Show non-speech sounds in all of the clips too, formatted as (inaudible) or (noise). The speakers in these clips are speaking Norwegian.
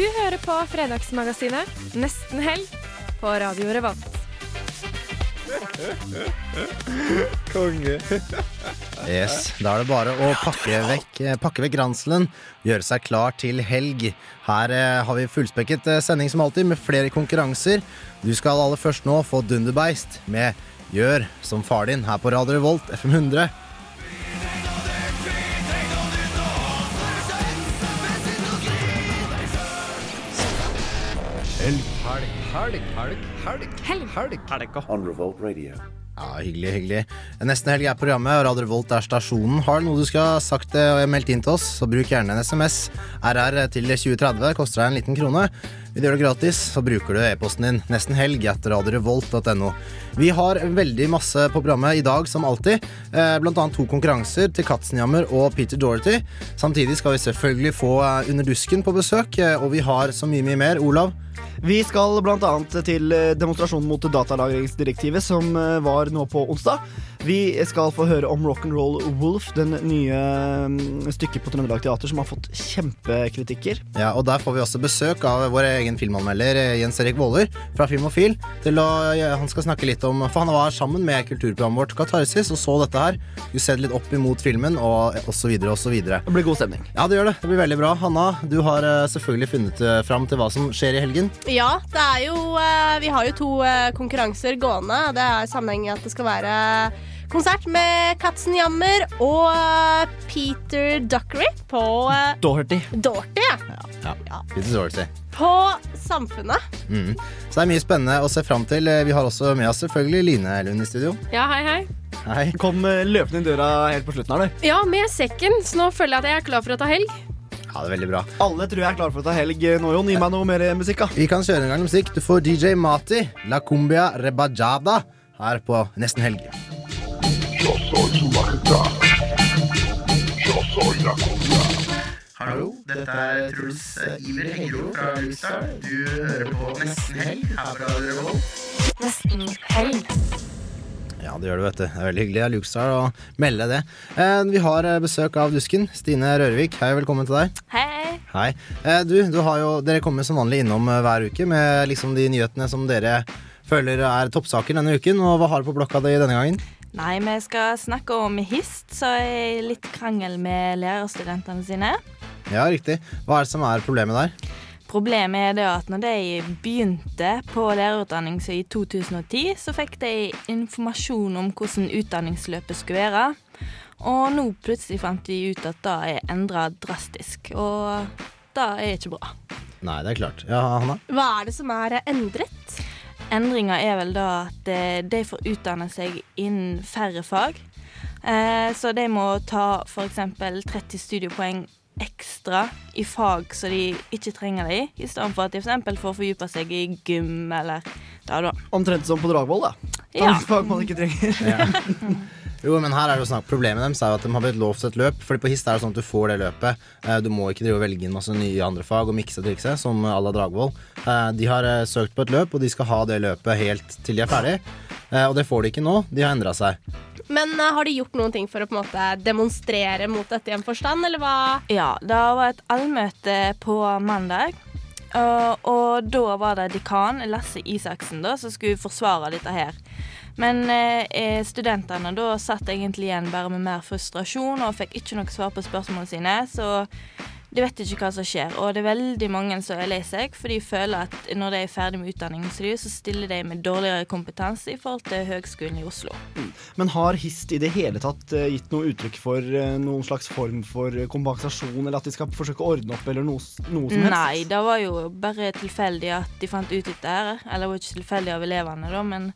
Du hører på Fredagsmagasinet Nesten helg på Radio Revolt. Konge. Yes, Da er det bare å pakke vekk, eh, pakke vekk ranselen, gjøre seg klar til helg. Her eh, har vi fullspekket eh, sending som alltid, med flere konkurranser. Du skal aller først nå få Dunderbeist med Gjør som far din her på Radio Revolt FM 100. Helg, helg, helg, helg, helg. Helg. helg. Helga. on Revolt Radio. Ja, Hyggelig, hyggelig. Nesten helg er programmet, og Radio Revolt er stasjonen. Har du noe du skal ha sagt eh, og meldt inn til oss, så bruk gjerne en SMS. RR til 2030 koster deg en liten krone. Vil du gjøre det gratis, så bruker du e-posten din nesten helg etter radiorevolt.no. Vi har veldig masse på programmet i dag, som alltid. Eh, Blant annet to konkurranser til Katzenjammer og Peter Dorothy. Samtidig skal vi selvfølgelig få Underdusken Under dusken på besøk, eh, og vi har så mye, mye mer. Olav? Vi skal bl.a. til eh, demonstrasjonen mot datalagringsdirektivet, som eh, var nå på onsdag. Vi skal få høre om Rock'n'Roll Wolf, den nye mm, stykket på Trøndelag Teater som har fått kjempekritikker. Ja, og Der får vi også besøk av vår egen filmanmelder eh, Jens Erik Våler fra Filmofil. Til å, han skal snakke litt om For han var sammen med kulturprogrammet vårt Katarsis og så dette her. Du ser litt opp imot filmen og osv. osv. Det blir god stemning. Ja, det gjør det. Det blir veldig bra. Hanna, du har eh, selvfølgelig funnet eh, fram til hva som skjer i helgen. Ja, det er jo Vi har jo to konkurranser gående. Det er sammenheng i at det skal være konsert med Katzenjammer og eh, Peter Duckery på Dorty. Dorty. Ja. Ja, Peter Dorty. På Samfunnet. Mm. Så det er mye spennende å se fram til. Eh, Vi har også med oss selvfølgelig Line Lund i studio. Ja, hei, hei. Hei. Kom eh, løpende inn døra helt på slutten her, du. Ja, med sekken, så nå føler jeg at jeg er klar for å ta helg. Ja, det er veldig bra. Alle tror jeg er klar for å ta helg eh, nå, Jon. Gi meg noe mer musikk, da. Vi kan kjøre en gang musikk. Du får DJ Mati, La Cumbia Rebajada, her på Nesten Helg. Hallo, dette er Truls Iver Hengro fra Luxar. Du hører på Nesten Helg her fra Revolt. Nesten helg. Ja, det gjør du, vet du. Det er veldig hyggelig av Luxar å melde det. Eh, Vi har eh, besøk av Dusken. Stine Rørvik, hei, velkommen til deg. Hei. Hei. Eh, Du, du har jo, dere kommer som vanlig innom eh, hver uke med liksom de nyhetene som dere føler er toppsaker denne uken. Og hva har du på blokka di denne gangen? Nei, vi skal snakke om HIST, så er litt krangel med lærerstudentene sine. Ja, riktig. Hva er det som er problemet der? Problemet er det at når de begynte på lærerutdanning så i 2010, så fikk de informasjon om hvordan utdanningsløpet skulle være. Og nå plutselig fant de ut at det er endra drastisk, og det er ikke bra. Nei, det er klart. Ja, Hanna? Hva er det som er endret? Endringa er vel da at eh, de får utdanne seg innen færre fag. Eh, Så de må ta f.eks. 30 studiepoeng ekstra i fag så de ikke trenger det i stedet for at de f.eks. får fordype seg i gym eller da, da. Omtrent som på Dragvoll, da. Ta Ja. fag man ikke trenger. (laughs) Jo, men her er det jo snakk Problemet deres er jo at de har blitt lovt et løp. Fordi på HIST er det sånn at du får det løpet. Eh, Du må ikke drive og velge inn masse nye andre fag og mikse og trikse, som à la Dragvoll. Eh, De har eh, søkt på et løp, og de skal ha det løpet helt til de er ferdig. Eh, Og det får de ikke nå. De har endra seg. Men uh, har de gjort noen ting for å på en måte demonstrere mot dette i en forstand, eller hva? Ja, det var et allmøte på mandag. Og, og da var det dekan Lasse Isaksen da, som skulle forsvare dette her. Men eh, studentene da satt egentlig igjen bare med mer frustrasjon og fikk ikke noe svar på spørsmålene sine. Så de vet ikke hva som skjer. Og det er veldig mange som er lei seg, for de føler at når de er ferdig med utdanningen sin, så stiller de med dårligere kompetanse i forhold til Høgskolen i Oslo. Men har HIST i det hele tatt eh, gitt noe uttrykk for eh, noen slags form for eh, kompensasjon, eller at de skal forsøke å ordne opp, eller noe, noe som helst? Nei, det var jo bare tilfeldig at de fant ut dette her. Eller det var ikke tilfeldig av elevene, da, men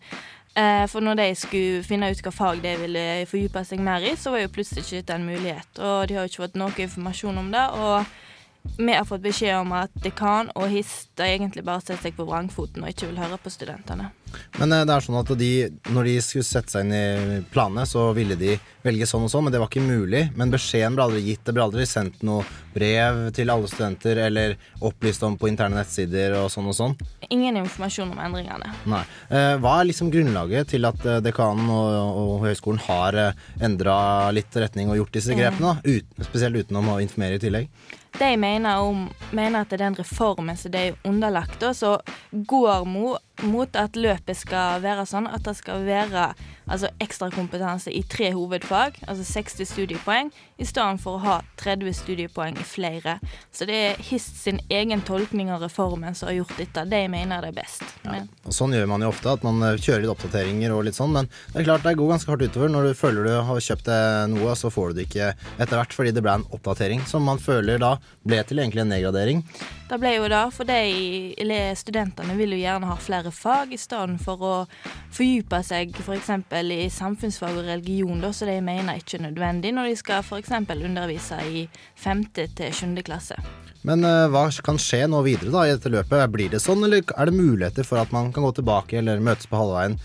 for når de skulle finne ut hva fag de ville fordype seg mer i, så var jo plutselig ikke dette en mulighet. Og de har jo ikke fått noe informasjon om det. Og vi har fått beskjed om at dekan og hist egentlig bare setter seg på vrangfoten og ikke vil høre på studentene. Men eh, det er sånn at de, når de skulle sette seg inn i planene, så ville de velge sånn og sånn, men det var ikke mulig. Men beskjeden ble aldri gitt. Det ble aldri sendt noe brev til alle studenter eller opplyst om på interne nettsider og sånn og sånn. Ingen informasjon om endringene. Nei. Eh, Hva er liksom grunnlaget til at eh, dekanen og, og høyskolen har endra litt retning og gjort disse grepene? mm. Uten, spesielt utenom å informere i tillegg. De mener, om, mener at det er den reformen som de er underlagt, som går mot, mot at løpet skal være sånn at det skal være altså ekstrakompetanse i tre hovedfag, altså 60 studiepoeng, i stedet for å ha 30 studiepoeng i flere. Så det er HIST sin egen tolkning av reformen som har gjort dette. De mener det er best. Ja. Sånn gjør man jo ofte, at man eh, kjører litt oppdateringer og litt sånn, men det er klart det går ganske hardt utover når du føler du har kjøpt noe, så får du det ikke etter hvert fordi det ble en oppdatering som man føler da ble til egentlig en nedgradering. det ble jo det, for de studentene vil jo gjerne ha flere fag i stedet for å fordype seg f.eks. i samfunnsfag og religion, da, så de mener ikke er nødvendig når de skal f.eks. undervise i 5. til 7. klasse. Men uh, hva kan skje nå videre da i dette løpet? Blir det sånn, eller er det muligheter for at man kan gå tilbake eller møtes på halvveien?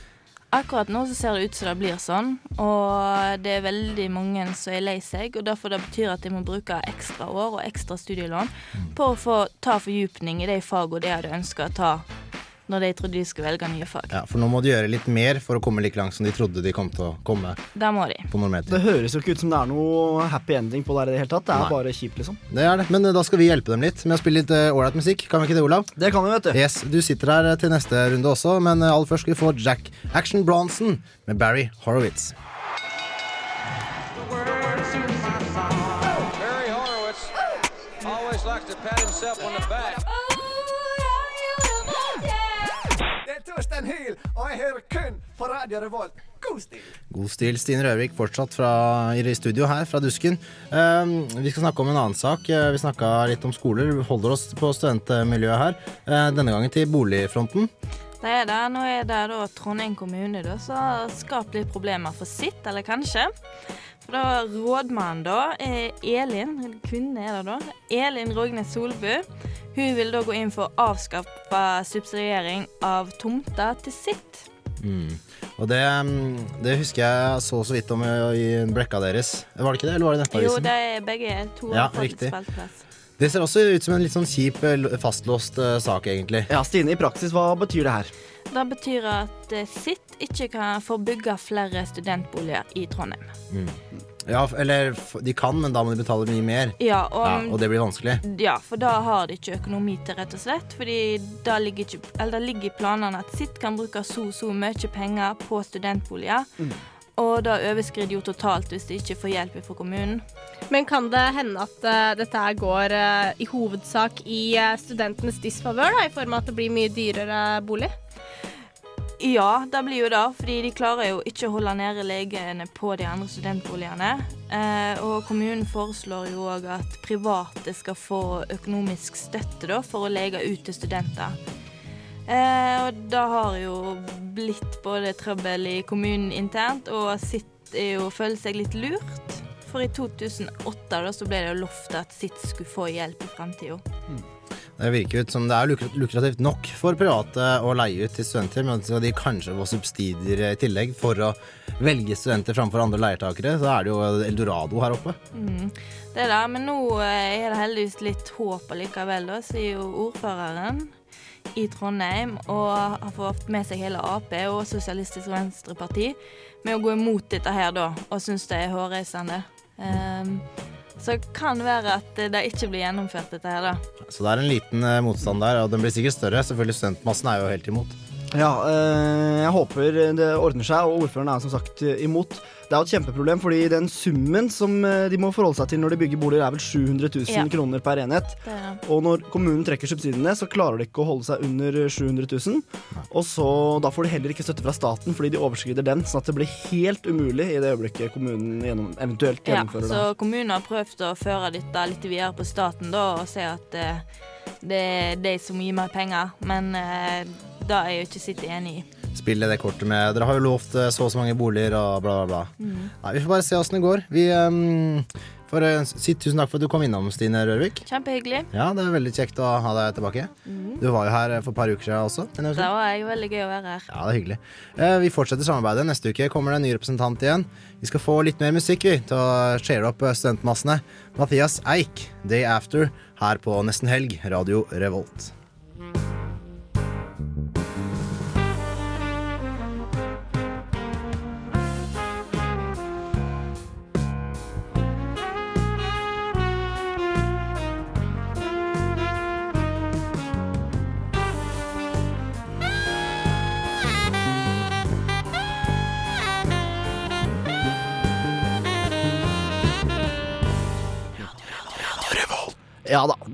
Akkurat nå så ser det ut som det blir sånn, og det er veldig mange som er lei seg. og Derfor det betyr at de må bruke ekstra år og ekstra studielån på å få ta fordypning i de fagene de hadde ønska å ta når de trodde de skulle velge nye fag. Ja, For nå må de gjøre litt mer for å komme like langt som de trodde de kom til å komme Da må de. på normert Det høres jo ikke ut som det er noe happy ending på det her i det hele tatt. Det er Nei. bare kjipt, liksom. Det er det, men eh, da skal vi hjelpe dem litt med å spille litt eh, ålreit musikk. Kan vi ikke det, Olav? Det kan vi, vet du. Yes, Du sitter her eh, til neste runde også, men eh, aller først skal vi få Jack Action Bronson med Barry Horowitz. Er Hyl, og jeg hører kun på Radio Revolt. God stil! God stil, Stine Rørvik, fortsatt fra, i studio her fra Dusken. Eh, vi skal snakke om en annen sak. Eh, vi snakka litt om skoler. Vi holder oss på studentmiljøet her. Uh, denne gangen til boligfronten. Det er det. Nå er det da Trondheim kommune da, som har skapt litt problemer for sitt, eller kanskje. For da rådmannen da er Elin, eller kvinne er det da, Elin Rognes Solbu. Hun vil da gå inn for å avskaffe subsidiering av tomter til sitt. Og det, mm, det husker jeg så så vidt om i, blekka deres. Var det ikke det, eller var det Jo, det er begge to Ja, riktig. Det ser også ut som en litt sånn kjip, eh, fastlåst eh, sak, egentlig. Ja, Stine, i praksis, hva betyr det her? Det betyr at eh, sitt ikke kan få bygge flere studentboliger i Trondheim. Ja, eller de kan, men da må de betale mye mer. Ja, og, Ja, og det blir vanskelig. Ja, for da har de ikke økonomi til, rett og slett. Fordi da ligger, ikke, eller da ligger planene at sitt kan bruke så så mye penger på studentboliger. Og da overskrider jo totalt hvis de ikke får hjelp fra kommunen. Men kan det hende at uh, dette går uh, i hovedsak i uh, studentenes disfavør, i form av at det blir mye dyrere bolig? Ja, det blir jo det, fordi de klarer jo ikke å holde nede legene på de andre studentboligene. Eh, og kommunen foreslår jo òg at private skal få økonomisk støtte da, for å lege ut til studenter. Eh, og det har jo blitt både trøbbel i kommunen internt, og sitt er jo føler seg litt lurt. For i 2008 da, så ble det jo lovt at sitt skulle få hjelp i framtida. Det virker ut som det er lukrativt nok for private å leie ut til studenter, men skal de kanskje få subsidier i tillegg for å velge studenter framfor andre leietakere, så er det jo eldorado her oppe. Det er det, men nå eh, er det heldigvis litt håp allikevel, da, sier jo ordføreren i Trondheim, og har fått med seg hele Ap og Sosialistisk Venstreparti med å gå imot dette her, da, og syns det er hårreisende. Um, så kan være at det ikke blir gjennomført, dette her, da. Så det er en liten eh, motstand der, og den blir sikkert større. Selvfølgelig Studentmassen er jo helt imot. Ja, eh, jeg håper det ordner seg, og ordføreren er som sagt eh, imot. Det er jo et kjempeproblem, fordi den summen som eh, de må forholde seg til når de bygger boliger, er vel 700 000 Ja. kroner per enhet. Det. Og når kommunen trekker subsidiene, så klarer de ikke å holde seg under 700 000. Og så, da får de heller ikke støtte fra staten fordi de overskrider den, sånn at det blir helt umulig i det øyeblikket kommunen gjennom, eventuelt Ja, gjennomfører så det. kommunen har prøvd å føre dette litt videre på staten da, og se at det, det er de som gir mer penger, men eh, det er jeg jo ikke sitt enig i. Spille det kortet med Dere har jo lovt eh, så og så mange boliger og bla, bla, bla. Nei, vi får bare se åssen det går. Vi, um, For eh, Si tusen takk for at du kom innom, Stine Rørvik. Kjempehyggelig. Ja, Det er veldig kjekt å ha deg tilbake. Du var jo her eh, for et par uker siden også. Da var jeg veldig gøy å være her. Ja, det er hyggelig. Uh, Vi fortsetter samarbeidet. Neste uke kommer det en ny representant igjen. Vi skal få litt mer musikk vi, til å share opp studentmassene. Mathias Eik, Day After, her på Nesten Helg, Radio Revolt.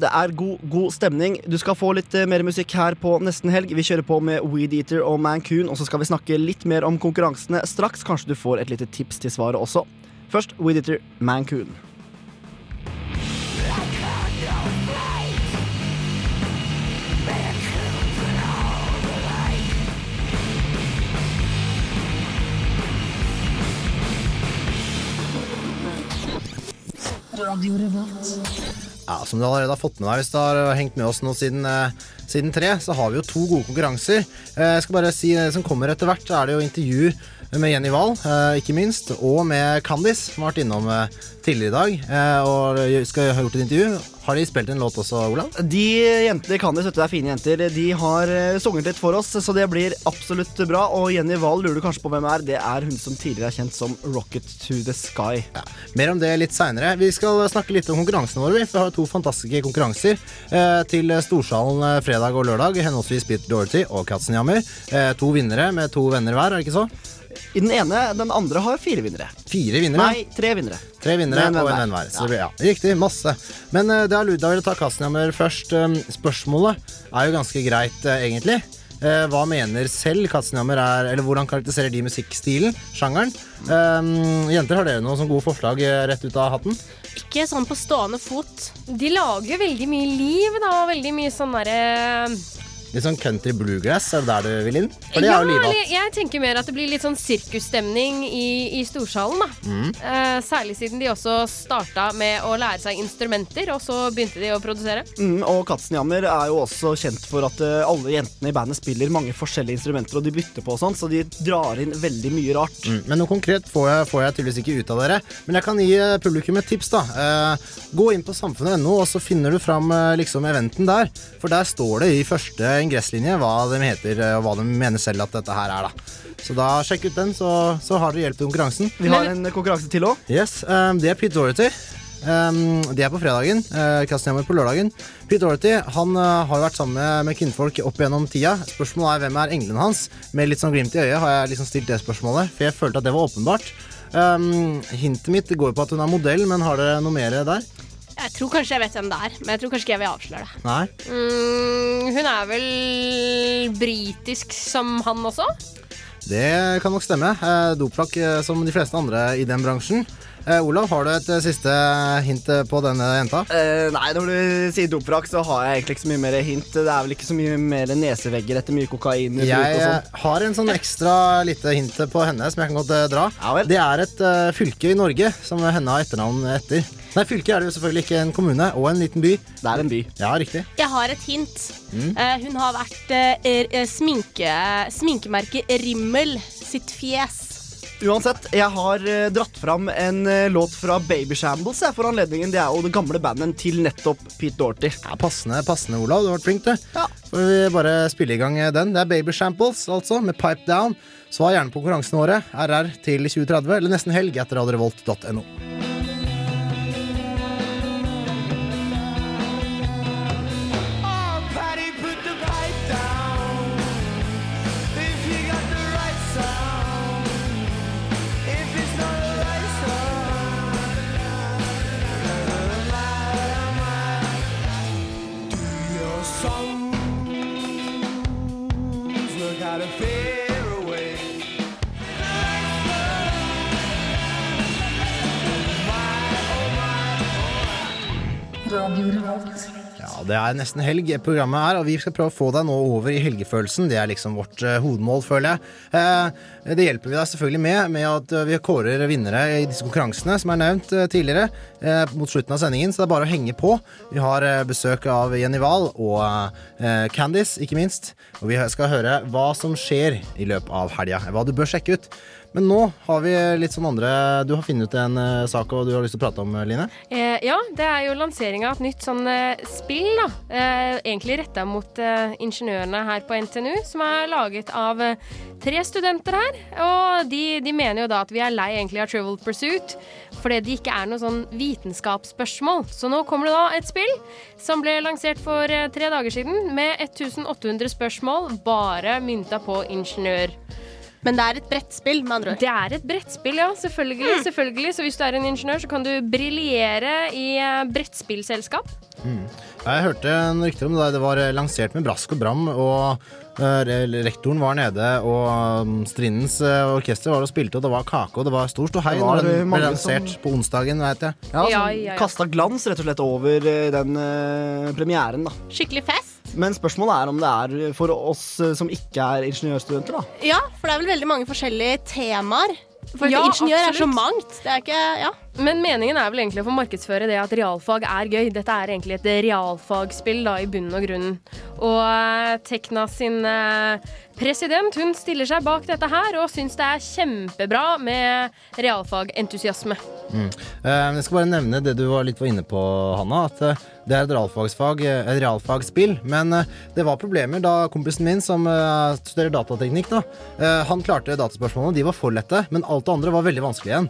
Det er god, god stemning. Du skal få litt eh, mer musikk her på nesten helg. Vi kjører på med Weed Eater og Mancoon, og så skal vi snakke litt mer om konkurransene straks. Kanskje du får et lite tips til svaret også. Først Weed Eater Mancoon. Ja, Som du allerede har fått med deg hvis du har hengt med oss nå siden, eh, siden tre, så har vi jo to gode konkurranser. Eh, jeg skal bare si det som kommer etter hvert, så er det jo intervju med Jenny Wahl, eh, ikke minst, og med Candice, som har vært innom eh, tidligere i dag eh, og skal ha gjort et intervju. Har de spilt en låt også, Olav? De jentene det, vet du, det er fine jenter. De har sunget litt for oss, så det blir absolutt bra. Og Jenny Wahl lurer du kanskje på hvem er. Det er hun som tidligere er kjent som Rocket to the Sky. Ja, Mer om det litt seinere. Vi skal snakke litt om konkurransene våre. vi, for Vi har to fantastiske konkurranser eh, til Storsalen fredag og lørdag. Henholdsvis Beat Dorothy og Katzenjammer. Eh, to vinnere med to venner hver, er det ikke så? I den ene, den andre har fire vinnere. Fire vinnere? Nei, tre vinnere. Tre vinnere en og en venn hver. hver. Så det blir, ja, riktig, masse. Men uh, det har Luda ville ta Katzenjammer først. Um, spørsmålet er jo ganske greit, uh, egentlig. Uh, hva mener selv Katzenjammer er Eller hvordan karakteriserer de musikkstilen? Sjangeren? Um, jenter, har dere noen sånne gode forslag rett ut av hatten? Ikke sånn på stående fot. De lager veldig mye liv, da, veldig mye sånn derre Litt sånn country bluegrass, er det der du vil inn? For det ja, er jo livet. jeg tenker mer at det blir litt sånn sirkusstemning i, i storsalen, da. Mm. Eh, særlig siden de også starta med å lære seg instrumenter, og så begynte de å produsere. Mm, og Katzenjammer er jo også kjent for at uh, alle jentene i bandet spiller mange forskjellige instrumenter, og de bytter på og sånn, så de drar inn veldig mye rart. Mm, men noe konkret får jeg, får jeg tydeligvis ikke ut av dere. Men jeg kan gi eh, publikum et tips. da eh, Gå inn på samfunnet.no, og så finner du fram eh, liksom eventen der. For der står det i første ingresslinje hva de heter, eh, og hva de mener selv at dette her er. da Så da sjekk ut den, så, så har dere hjelp til konkurransen. Vi har en konkurranse til òg. Yes, um, Det er Pete Dorothy. Um, det er på fredagen. Uh, på lørdagen. Pete Dorothy han uh, har vært sammen med, med kvinnfolk opp gjennom tida. Spørsmålet er hvem er englene hans? Med litt sånn glimt i øyet har jeg liksom stilt det spørsmålet, for jeg følte at det var åpenbart. Um, hintet mitt går på at hun er modell, men har dere noe mer der? Jeg tror kanskje jeg vet hvem det er, men jeg tror kanskje ikke jeg vil avsløre det. Nei? Mm, hun er vel britisk som han også? Det kan nok stemme. Uh, Dopflakk eh, som de fleste andre i den bransjen. Eh, Olav, har du et eh, siste hint eh, på denne jenta? Eh, nei, når du sier dopfrakk, så har jeg egentlig ikke så mye mer hint. Det er vel ikke så mye mer nesevegger etter mye kokain. Jeg og eh, sånn. har en sånn ekstra lite hint på henne som jeg kan godt eh, dra. Ja vel. Det er et eh, fylke i Norge som henne har etternavn etter. Nei, fylke er det jo selvfølgelig ikke en kommune og en liten by. Det er en by. Ja, riktig. Jeg har et hint. Mm. Uh, hun har vært uh, er- er sminke, sminkemerket Rimmel sitt fjes. Uansett, jeg har dratt fram en låt fra Baby Shambles jeg, for anledningen. Det er jo det gamle bandet til nettopp Pete Dorty. Ja, Passende, passende, Olav. Du har vært flink, du. Ja. Får vi bare spille i gang den. Det er Baby Shambles, altså, med Pipe Down. Svar gjerne på konkurransen våre. RR til 2030, eller nesten helg etter radiorevolt.no. Ja, det er nesten helg programmet er, og vi skal prøve å få deg nå over i helgefølelsen. Det er liksom vårt uh, hovedmål, føler jeg. Uh, det hjelper vi deg selvfølgelig med, med at eh, vi kårer vinnere i disse konkurransene som er nevnt tidligere, mot slutten av sendingen, så det er bare å henge på. Vi har besøk av Jenny Wahl og Candice, ikke minst. Og vi skal høre hva som skjer i løpet av helga, hva du bør sjekke ut. Men nå har vi litt sånn andre Du har funnet ut en uh, sak og du har lyst til å prate om, Line? Eh, ja, det er jo lanseringa av et nytt sånn uh, spill, da. Eh, egentlig retta mot uh, ingeniørene her på NTNU, som er laget av eh, tre studenter her. Og de, de mener jo da at vi er lei egentlig av Trivial Pursuit, fordi det ikke er noe sånn vitenskapsspørsmål. Så nå kommer det da et spill som ble lansert for eh, tre dager siden, med 1800 spørsmål bare mynta på ingeniør. Men det er et brettspill, med andre ord. Det er et brettspill, ja. Selvfølgelig. selvfølgelig. Så hvis du er en ingeniør, så kan du briljere i brettspillselskap. brettspillselskap. Jeg hørte en rykter om det. Det var lansert med brask og bram, og eh, rektoren var nede, og um, Strindens eh, orkester var og spilte, og det var kake, og det var stor ståhei når den eh, ble lansert som- på onsdagen, vet jeg. Ja, Ja, ja, ja. Kasta glans rett og slett over eh, den uh, premieren, da. Skikkelig fest. Men spørsmålet er om det er for oss eh, som ikke er ingeniørstudenter, da. Ja, for det er vel veldig mange forskjellige temaer. For Ja, ingeniør er så mangt. Det er ikke Ja. Men meningen er vel egentlig å få markedsføre det at realfag er gøy. Dette er egentlig et realfagspill da, i bunn og grunn. Og eh, Tekna sin eh, president hun stiller seg bak dette her og syns det er kjempebra med realfagentusiasme. Mm. Eh, Jeg skal bare nevne det du var litt var inne på, Hanna. At det er et realfagsfag, eh, et realfagsspill. Men eh, det var problemer da kompisen min, som eh, studerer datateknikk, da, han klarte dataspørsmålene. De var for lette, men alt det andre var veldig vanskelig igjen.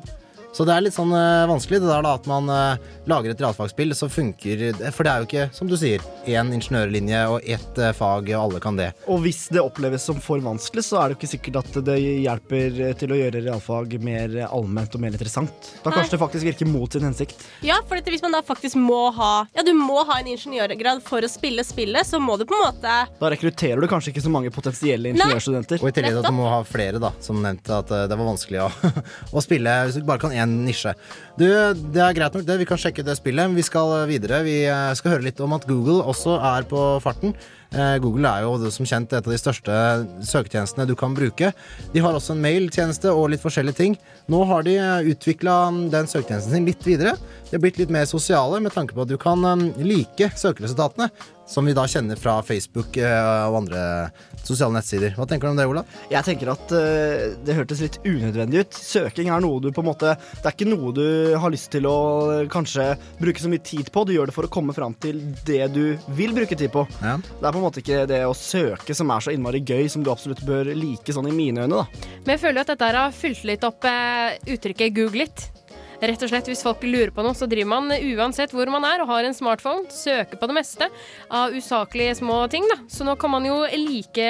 Så det er litt sånn uh, vanskelig det der da at man uh, lager et realfagsspill som funker For det er jo ikke, som du sier, én ingeniørlinje og ett uh, fag, og alle kan det. Og hvis det oppleves som for vanskelig, så er det jo ikke sikkert at det hjelper til å gjøre realfag mer allment og mer interessant. Da Nei. kanskje det faktisk virker mot sin hensikt. Ja, for hvis man da faktisk må ha Ja, du må ha en ingeniørgrad for å spille spillet, så må du på en måte Da rekrutterer du kanskje ikke så mange potensielle ingeniørstudenter. Og i tillegg at du må ha flere, da, som nevnte at det var vanskelig å, (laughs) å spille hvis du bare kan én nisje. Du, det er greit nok, det. Vi kan sjekke det spillet. Vi skal videre. Vi eh, skal høre litt om at Google også er på farten. Eh, Google er jo som kjent et av de største søketjenestene du kan bruke. De har også en mailtjeneste og litt forskjellige ting. Nå har de utvikla den søketjenesten sin litt videre. De har blitt litt mer sosiale med tanke på at du kan eh, like søkeresultatene, som vi da kjenner fra Facebook eh, og andre sosiale nettsider. Hva tenker du om det, Ola? Jeg tenker at uh, det hørtes litt unødvendig ut. Søking er noe du på en måte Det er ikke noe du har lyst til å eh, kanskje bruke så mye tid på. Du gjør det for å komme fram til det du vil bruke tid på. Ja. Det er på en måte ikke det å søke som er så innmari gøy, som du absolutt bør like sånn i mine øyne, da. Men jeg føler jo at dette har fylt litt opp uh, uttrykket 'google it'. Rett og slett, Hvis folk lurer på noe, så driver man eh, uansett hvor man er og har en smartphone, søker på det meste av usaklige små ting. da. Så nå kan man jo like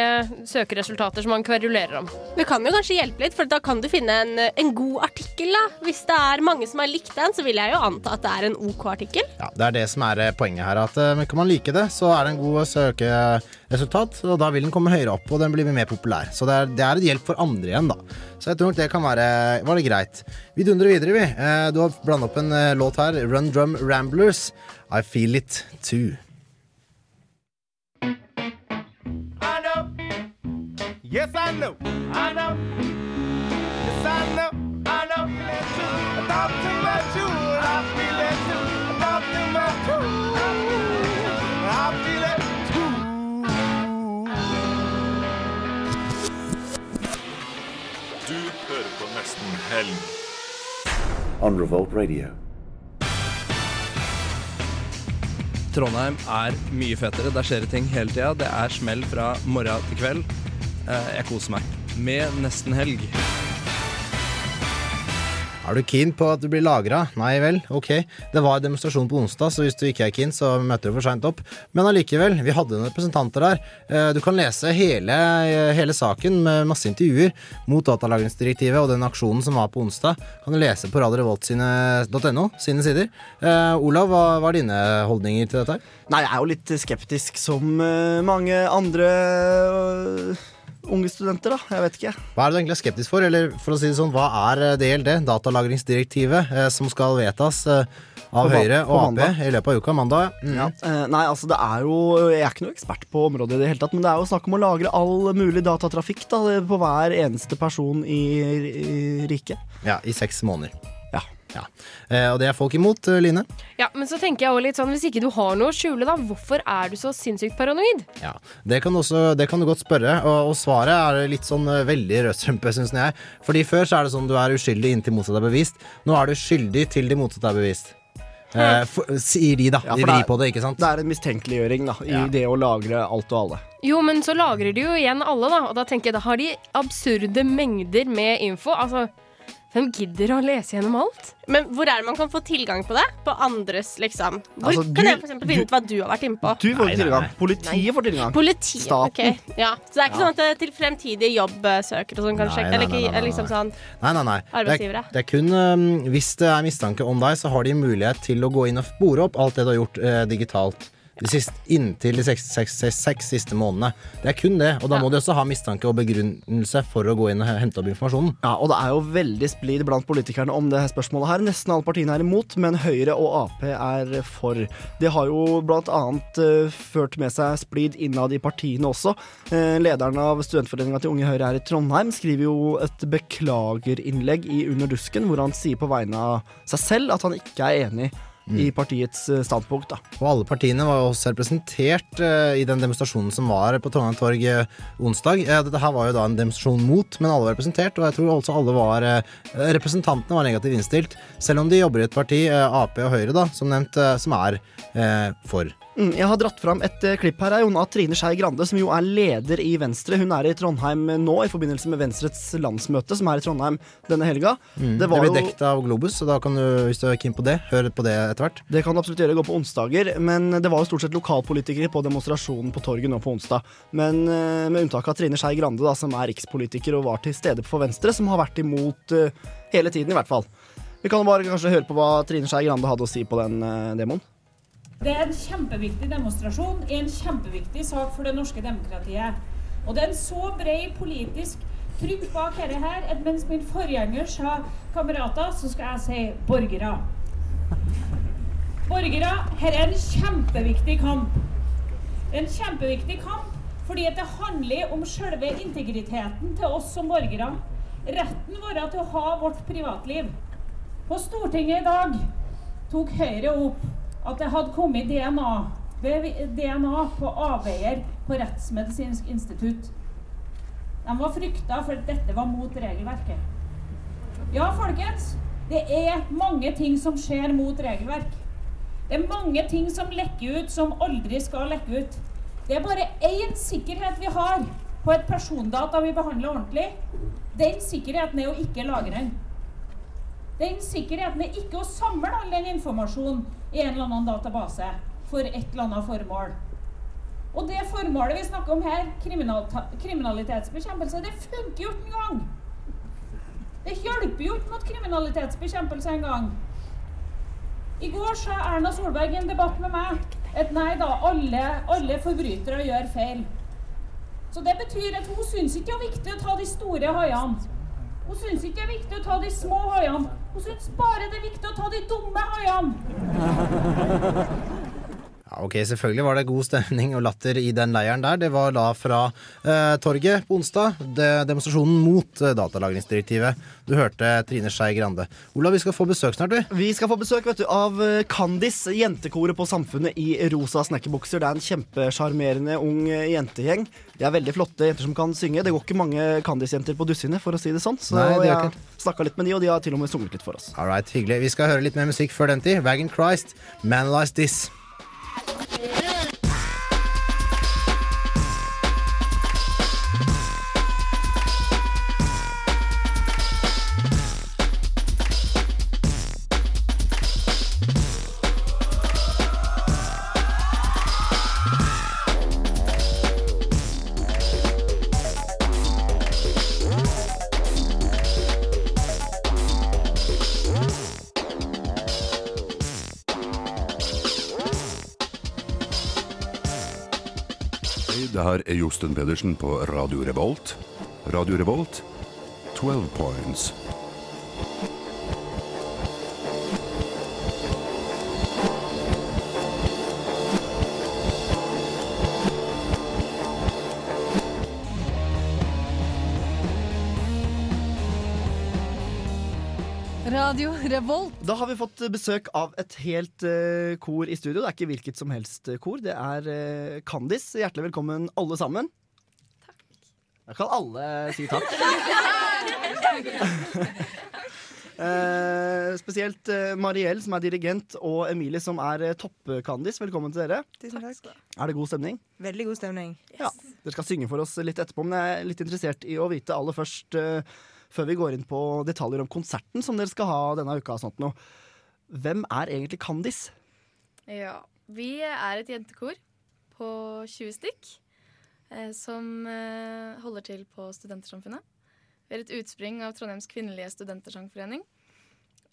søkeresultater som man kverulerer om. Det kan jo kanskje hjelpe litt, for da kan du finne en, en god artikkel. da. Hvis det er mange som har likt den, så vil jeg jo anta at det er en OK artikkel. Ja, Det er det som er eh, poenget her. At eh, Kan man like det, så er det en god søkeresultat. Og da vil den komme høyere opp, og den blir mer populær. Så det er, det er et hjelp for andre igjen, da. Så jeg tror nok det kan være, være greit. Vi dundrer videre, vi. Eh, Du har blanda opp en eh, låt her. Run Drum Ramblers. I Feel It Too. I know. Yes, I know. I know. Yes, I know. On Revolt Radio. Trondheim er mye fetere. Der skjer det ting hele tida. Det er smell fra morgen til kveld. Eh, Jeg koser meg. Med nesten helg. Er du keen på at du blir lagra? Nei vel, ok. Det var demonstrasjon på onsdag, så hvis du ikke er keen, så møter du for seint opp. Men allikevel, vi hadde noen representanter der. Eh, Du kan lese hele, hele saken med masse intervjuer mot datalagringsdirektivet og den aksjonen som var på onsdag. Kan du lese på radiorevolt.no, sine sider. Eh, Olav, hva hva er dine holdninger til dette? Nei, jeg er jo litt skeptisk som eh, mange andre unge studenter, da. Jeg vet ikke. Hva er det du egentlig er skeptisk for? Eller for å si det sånn, hva er eh, DLD, datalagringsdirektivet, eh, som skal vedtas eh, av Høyre og Ap mandag. i løpet av uka. Mandag. Mm. Ja, eh, nei, altså det er jo Jeg er ikke noe ekspert på området i det hele tatt, men det er jo snakk om å lagre all mulig datatrafikk da, på hver eneste person i, i riket. Ja, i seks måneder. Ja. Eh, og det er folk imot, eh, Line. Ja, men så tenker jeg også litt sånn, hvis ikke du har noe å skjule, da, hvorfor er du så sinnssykt paranoid? Ja, Det kan, også, det kan du godt spørre, og, og svaret er litt sånn eh, veldig rødstrømpe, syns jeg. Fordi før så er det sånn du er uskyldig inntil motsatt er bevist. Nå er du skyldig til de motsatte er bevist. Eh, for, sier de, da. Ja, de vrir på det, ikke sant? Det er en mistenkeliggjøring da, i Ja. det å lagre alt og alle. Jo, men så lagrer de jo igjen alle, da. Og da tenker jeg, da har de absurde mengder med info. Altså, hvem gidder å lese gjennom alt? Men hvor er det man kan få tilgang på det? På andres, liksom? Hvor Altså, kan du- jeg for eksempel finne ut hva du har vært inne på? Du får nei, tilgang. Politiet får tilgang. Politiet, Staten. ok. Ja. Så det er ikke Ja. sånn at det er til fremtidige jobbsøkere og sånn kan sjekke? Eller ikke liksom sånn Nei, nei, nei. Det er, det er kun eh, Hvis det er mistanke om deg, så har de mulighet til å gå inn og bore opp alt det du har gjort eh, digitalt. De siste, inntil de seks, seks, seks, seks siste månedene. Det er kun det. Og da må de også ha mistanke og begrunnelse for å gå inn og hente opp informasjonen. Ja, og det er jo veldig splid blant politikerne om det her spørsmålet her. Nesten alle partiene er imot, men Høyre og Ap er for. Det har jo blant annet uh, ført med seg splid innad i partiene også. Uh, lederen av studentforeninga til Unge Høyre her i Trondheim skriver jo et beklagerinnlegg i Under dusken, hvor han sier på vegne av seg selv at han ikke er enig i partiets eh, standpunkt. da. Og alle partiene var jo også representert eh, i den demonstrasjonen som var på Trondheim torg eh, onsdag. Eh, dette her var jo da en demonstrasjon mot, men alle var representert. Og jeg tror også alle var eh, Representantene var negativt innstilt, selv om de jobber i et parti, Ap og Høyre, da, som nevnt, som er for. Mm, jeg har dratt fram et eh, klipp her Jon, av Trine Skei Grande, som jo er leder i Venstre. Hun er i Trondheim eh, nå i forbindelse med Venstres landsmøte, som er i Trondheim denne helga. Mm. Det, var blir dekket av Globus, så da kan du, hvis du er keen på det, høre på det etter hvert. Det kan du absolutt gjøre, gå på onsdager, men det var jo stort sett lokalpolitikere på demonstrasjonen på torget nå på onsdag. Men eh, med unntak av Trine Skei Grande, da, som er rikspolitiker og var til stede for Venstre, som har vært imot uh, hele tiden, i hvert fall. Vi kan jo bare kanskje høre på hva Trine Skei Grande hadde å si på den uh, demoen. Det er en kjempeviktig demonstrasjon, i en kjempeviktig sak for det norske demokratiet. Og det er en så bred politisk trykk bak dette her at mens min forgjenger sa kamerater, så skal jeg si borgere. Borgere, her er en kjempeviktig kamp. En kjempeviktig kamp fordi det handler om selve integriteten til oss som borgere. Retten vår til å ha vårt privatliv. På Stortinget i dag tok Høyre opp at det hadde kommet DNA, DNA på avveier på Rettsmedisinsk institutt. De var frykta for at dette var mot regelverket. Ja, folkens. Det er mange ting som skjer mot regelverk. Det er mange ting som lekker ut som aldri skal lekke ut. Det er bare én sikkerhet vi har på et persondata vi behandler ordentlig. Den sikkerheten er å ikke lagre den. Den sikkerheten er ikke å samle all den informasjonen i en eller annen database for et eller annet formål. Og det formålet vi snakker om her, kriminalitetsbekjempelse, det funker jo ikke engang. Det hjelper jo ikke mot kriminalitetsbekjempelse engang. I går sa Erna Solberg i en debatt med meg at nei da, alle, alle forbrytere gjør feil. Så det betyr at hun syns ikke det er viktig å ta de store haiene. Hun syns ikke det er viktig å ta de små haiene. Hun syns bare det er viktig å ta de dumme haiene. (laughs) Ok, Selvfølgelig var det god stemning og latter i den leiren der. Det var da fra eh, torget på onsdag. Det, demonstrasjonen mot eh, datalagringsdirektivet. Du hørte Trine Skei Grande. Olav, vi skal få besøk snart, du. Vi skal få besøk vet du, av eh, Kandis, jentekoret på Samfunnet i rosa snekkerbukser. Det er en kjempesjarmerende ung eh, jentegjeng. De er veldig flotte jenter som kan synge. Det går ikke mange Kandis-jenter på dussinet, for å si det sånn. Så Nei, det jeg snakka litt med de, og de har til og med sunget litt for oss. All right, hyggelig. Vi skal høre litt mer musikk før den tid. Wagon Christ, Manalize This. Hei, er Josten Pedersen på Radio Revolt. Radio Revolt, 12 points. Radio Revolt. Da har vi fått besøk av et helt uh, kor i studio. Det er ikke hvilket som helst eh, kor. Det er uh, Kandis. Hjertelig velkommen, alle sammen. Takk. Da kan alle si takk. uh, (laughs) spesielt uh, Mariell, som er dirigent, og Emilie, som er uh, toppkandis. Velkommen til dere. Tusen takk. Er det god stemning? Veldig god stemning. Ja, Dere skal synge for oss litt etterpå, men jeg er litt interessert i å vite aller først, før vi går inn på detaljer om konserten som dere skal ha denne uka. og Sånt noe. Hvem er egentlig Kandis? Ja, vi er et jentekor på 20 stykk eh, som eh, holder til på Studentersamfunnet. Vi er et utspring av Trondheims kvinnelige studentersangforening.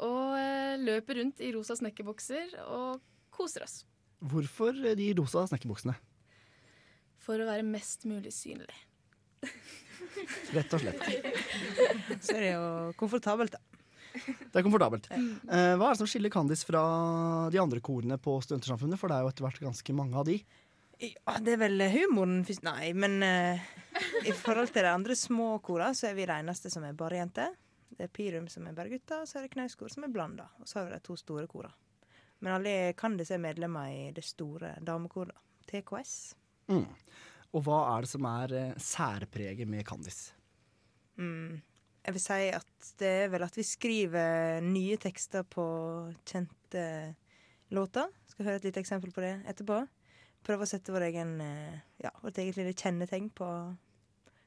Og eh, løper rundt i rosa snekkerbukser og koser oss. Hvorfor de rosa snekkerbuksene? For å være mest mulig synlig. (laughs) Rett og slett. Så er det jo komfortabelt, da. Det er komfortabelt. Eh, hva er det som skiller Kandis fra de andre korene på Studentersamfunnet? For det er jo etter hvert ganske mange av de. Ja, det er vel humoren først Nei, men eh, i forhold til de andre små kora, så er vi de eneste som er bare jenter. Det er Pirum som er bare gutter, og så er det Knauskor som er blanda. Og så har vi de to store kora. Men alle Kandis er medlemmer i det store damekoret. TKS. Mm. Og hva er det som er eh, særpreget med Kandis? Mm. Jeg vil si at det er vel at vi skriver nye tekster på kjente låter. Skal høre et lite eksempel på det etterpå. Prøve å sette vår egen, eh, ja, vårt eget lille kjennetegn på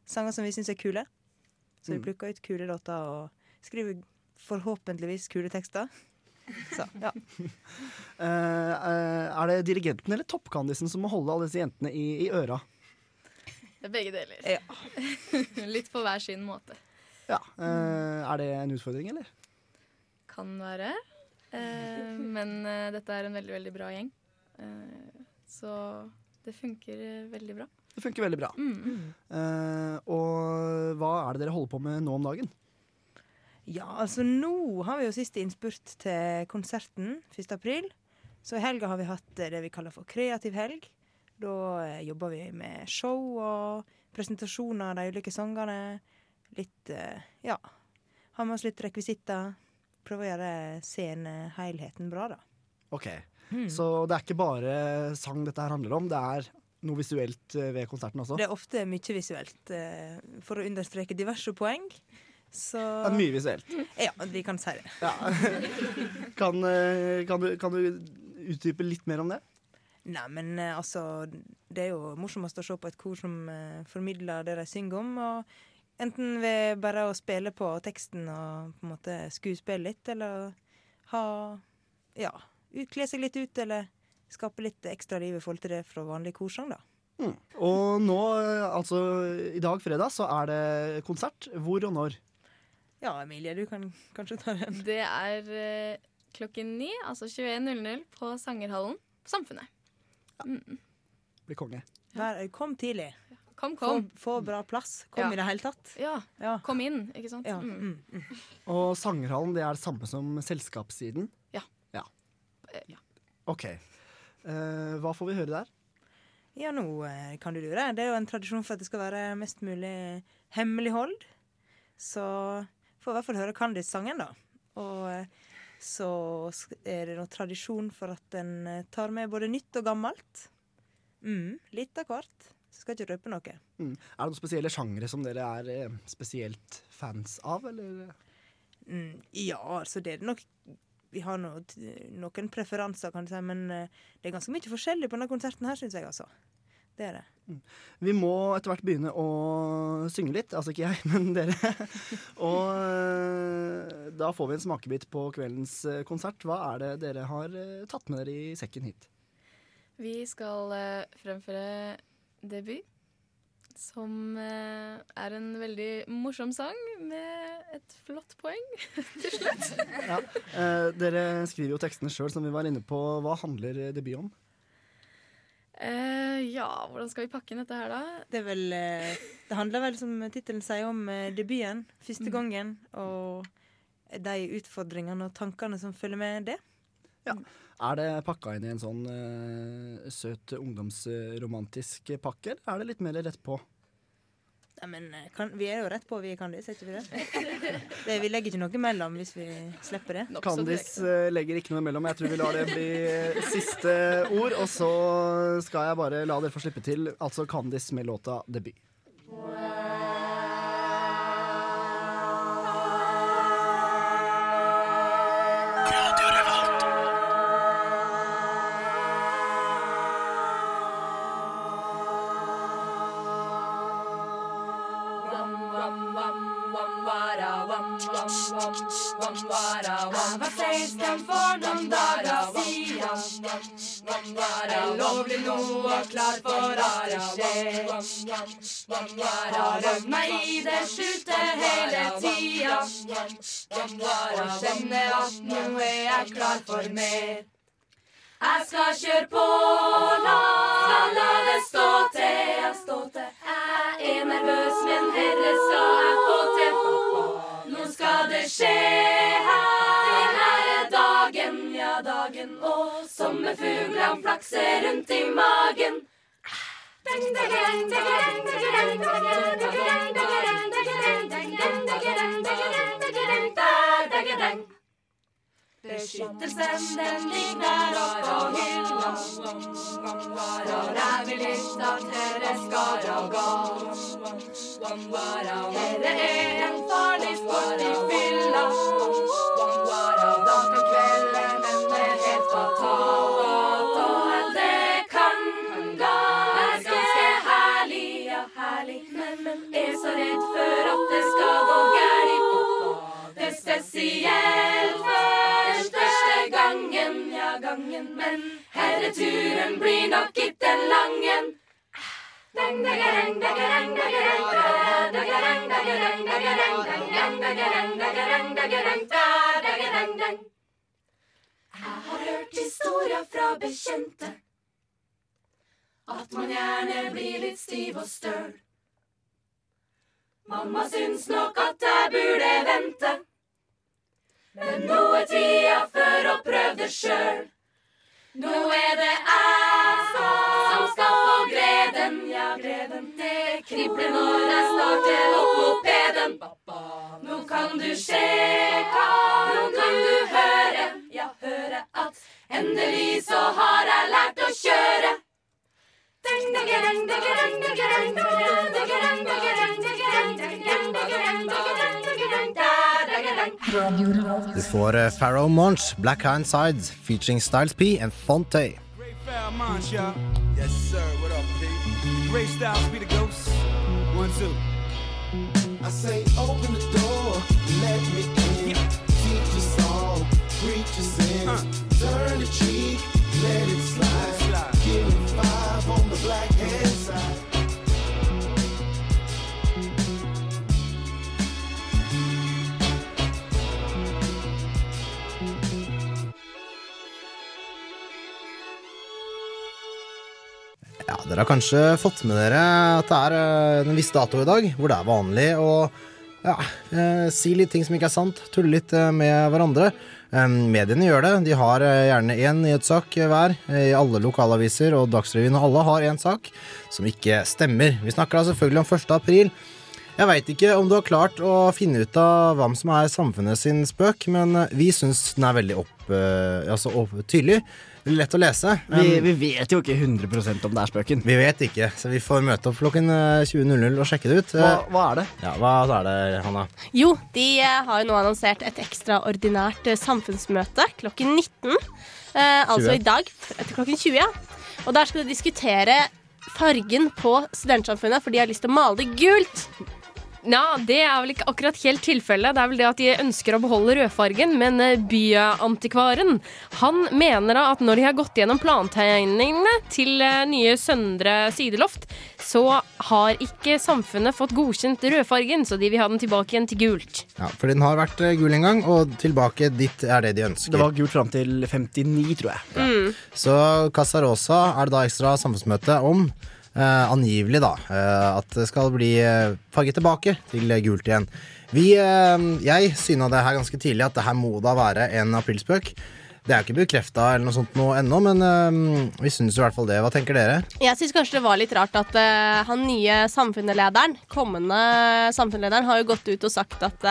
sanger som vi syns er kule. Så vi Mm. plukker ut kule låter og skriver forhåpentligvis kule tekster. Så, ja. uh, (laughs) uh, er det dirigenten eller toppkandisen som må holde alle disse jentene i, i øra? Det er begge deler. (laughs) Litt på hver sin måte. Ja, eh, Er det en utfordring, eller? Kan være. Eh, men eh, dette er en veldig, veldig bra gjeng. Eh, så det funker veldig bra. Det funker veldig bra. Mm. Eh, og hva er det dere holder på med nå om dagen? Ja, altså nå har vi jo siste innspurt til konserten 1. april. Så i helga har vi hatt det vi kaller for kreativ helg. Da jobber vi med show og presentasjoner av de ulike sangene. Litt eh, ja, har med oss litt rekvisitter. Prøver å gjøre scenehelheten bra, da. Ok, Mm. Så det er ikke bare sang dette her handler om, det er noe visuelt eh, ved konserten også? Det er ofte mye visuelt, eh, for å understreke diverse poeng. Så Det er mye visuelt. Ja, vi kan si det. Ja. (laughs) Kan, kan, du, kan du utdype litt mer om det? Nei, men eh, altså Det er jo morsomst å se på et kor som eh, formidler det de synger om. Og enten ved bare å spille på teksten og på en måte skuespille litt, eller ha Ja, ut- kle seg litt ut, eller skape litt ekstra liv i forhold til det fra vanlig korsang, da. Mm. Og nå, eh, altså i dag fredag, så er det konsert. Hvor og når? Ja, Emilie, du kan kanskje ta den. Det er eh, klokken ni, altså 21.00 på Sangerhallen på Samfunnet. Mm. Blir konge. Vær, kom tidlig. Kom, kom. Få, få bra plass. Kom Ja. i det hele tatt. Ja, kom inn, ikke sant? Ja. Mm. Og Sangerhallen det er det samme som selskapssiden? Ja. ja. Eh, ja. OK. Uh, hva får vi høre der? Ja, nå eh, kan du lure. Det er jo en tradisjon for at det skal være mest mulig hemmelighold. Så får i hvert fall høre Candice-sangen, da. Og så er det noe tradisjon for at en eh, tar med både nytt og gammelt. Mm, litt av hvert. Så skal ikke røpe noe. Mm. Er det noen spesielle sjangre som dere er eh, spesielt fans av, eller? Mm, ja, altså det er det nok Vi har noe, noen preferanser, kan du si, men eh, det er ganske mye forskjellig på denne konserten her, syns jeg, altså. Det er det. Vi må etter hvert begynne å synge litt. Altså ikke jeg, (laughs) men dere. Og eh, da får vi en smakebit på kveldens eh, konsert. Hva er det dere har eh, tatt med dere i sekken hit? Vi skal fremføre debut, som er en veldig morsom sang med et flott poeng (laughs) til slutt. Ja. Eh, dere skriver jo tekstene sjøl, som vi var inne på. Hva handler debut om? Eh, ja, hvordan skal vi pakke inn dette her, da? Det er vel eh, Det handler vel, som tittelen sier, om eh, debuten. Første gangen. Og de utfordringene og tankene som følger med det. Er det pakka inn i en sånn uh, søt ungdomsromantisk pakke, eller er det litt mer rett på? Nei, men eh, kan, Vi er jo rett på, vi er Kandis, er ikke vi det? (laughs) det? Vi legger ikke noe imellom hvis vi slipper det. Kandis eh, legger ikke noe imellom. Jeg tror vi lar det bli siste ord. Og så skal jeg bare la dere få slippe til. Altså Kandis med låta 'Debut'. Jeg klar for arrangert. Har øvd meg i det skjulte hele tida. Og kjenner at nå er jeg klar for mer. Jeg skal kjøre på, la, la det. Stå til. Jeg er nervøs, men herre skal jeg få til. Nå skal det skje her. Det her er dagen, ja dagen. Og sommerfuglene flakser rundt i magen. Beskyttelsen den ligger oppå hylla. For jeg vil ikke at dere skal. Dere er en farlig sport i fylla. Redd for at det skal gå galt. Det er spesielt første gangen, ja gangen. Men herreturen blir nok ikke langen. Jeg har hørt historier fra bekjente at man gjerne blir litt stiv og støl. Mamma syns nok at jeg burde vente. Men nå er tida før å prøve det sjøl. Nå er det jeg som skal få gleden, ja, gleden. Det kribler når jeg starter opp mopeden. Nå kan du se nå kan du høre, ja, høre at endelig så har jeg lært å kjøre. Du får eh, Pharaoh Monch, Black Hand Sides, featuring Styles P and Fonte. Foul Monch, y'all. Yes, sir. What up, P? Great Styles be the ghost. One, two. I say, open the door, let me in. Teach us all, preach us in. Turn the cheek, let it slide. Give me five on the black hand side. Dere har kanskje fått med dere at det er eh, en viss dato i dag hvor det er vanlig å ja, eh, si litt ting som ikke er sant, tulle litt eh, med hverandre. Mediene gjør det. De har gjerne én nyhetssak hver i alle lokalaviser, og Dagsrevyen og alle har én sak som ikke stemmer. Vi snakker da selvfølgelig om 1. april. Jeg veit ikke om du har klart å finne ut av hvem som er samfunnet sin spøk, men vi syns den er veldig opp, altså opp, tydelig. Lett å lese. Vi, vi vet jo ikke 100 om det er spøken. vi vet ikke, så vi får møte opp klokken eh, 20.00 og sjekke det ut. Hva, Eh, hva er det? Ja, hva er det, Hanna? Jo, de eh, har jo nå annonsert et ekstraordinært eh, samfunnsmøte klokken 19. Eh, altså 20. i dag etter klokken 20. Ja. Og der skal de diskutere fargen på studentsamfunnet, for de har lyst til å male det gult. Ja, Det er vel ikke akkurat helt tilfellet. Det er vel det at de ønsker å beholde rødfargen. Men eh, byantikvaren han mener da at når de har gått gjennom plantegningene til eh, nye Søndre sideloft, så har ikke samfunnet fått godkjent rødfargen, så de vil ha den tilbake igjen til gult. Ja, for den har vært eh, gul en gang, og tilbake dit er det de ønsker. Det var gult fram til 59, tror jeg. Så Casa Rosa er det da ekstra samfunnsmøte om. Eh, angivelig, da. Eh, at det skal bli eh, farget tilbake til gult igjen. Vi, jeg syna det her ganske tidlig at det her må da være en aprilspøk. Det er jo ikke bekrefta eller noe sånt nå ennå, men vi syns i hvert fall det. Hva tenker dere? Jeg syns kanskje det var litt rart at han nye samfunnslederen, kommende samfunnslederen, har jo gått ut og sagt at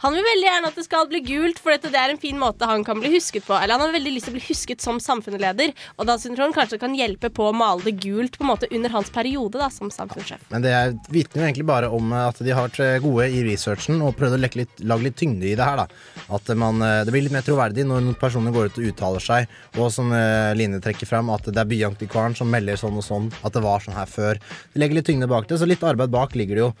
han vil veldig gjerne at det skal bli gult, for dette, det er en fin måte han kan bli husket på. Eller han har veldig lyst til å bli husket som samfunnsleder, og da synes han kanskje kan hjelpe på å male det gult på en måte under hans periode da, som samfunnssjef. Men det er- vitner jo egentlig bare om eh, at de har vært eh, gode i researchen og prøvd å lekke litt, lage litt tyngde i det her. da. At man, eh, Det blir litt mer troverdig når noen personer går ut og uttaler seg, og som Line trekker fram, at det er Byantikvaren som melder sånn og sånn, at det var sånn her før. De legger litt tyngde bak det, så litt arbeid bak ligger det jo.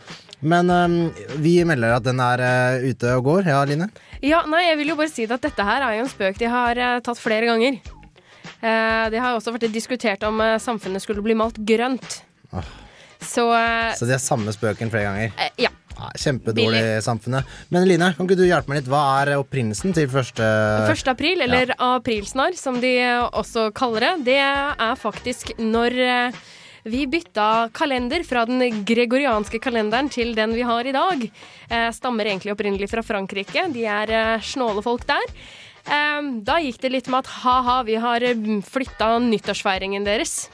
Men um, vi melder at den er uh, ute og går. Ja, Line? Ja, nei, jeg vil jo bare si at dette her er jo en spøk de har eh, tatt flere ganger. Eh, det har også vært diskutert om eh, samfunnet skulle bli malt grønt. Ah. Så, eh, Så de har samme spøken flere ganger? eh, ja. Nei, Kjempedårlig samfunnet. Men Line, kan ikke du hjelpe meg litt? Hva er opprinnelsen til første 1. april, eller aprilsnarr som de også kaller det, det er faktisk når eh, vi bytta kalender fra den gregorianske kalenderen til den vi har i dag. Eh, stammer egentlig opprinnelig fra Frankrike. De er eh, snåle folk der. Eh, da gikk det litt med at ha-ha, vi har flytta nyttårsfeiringen deres.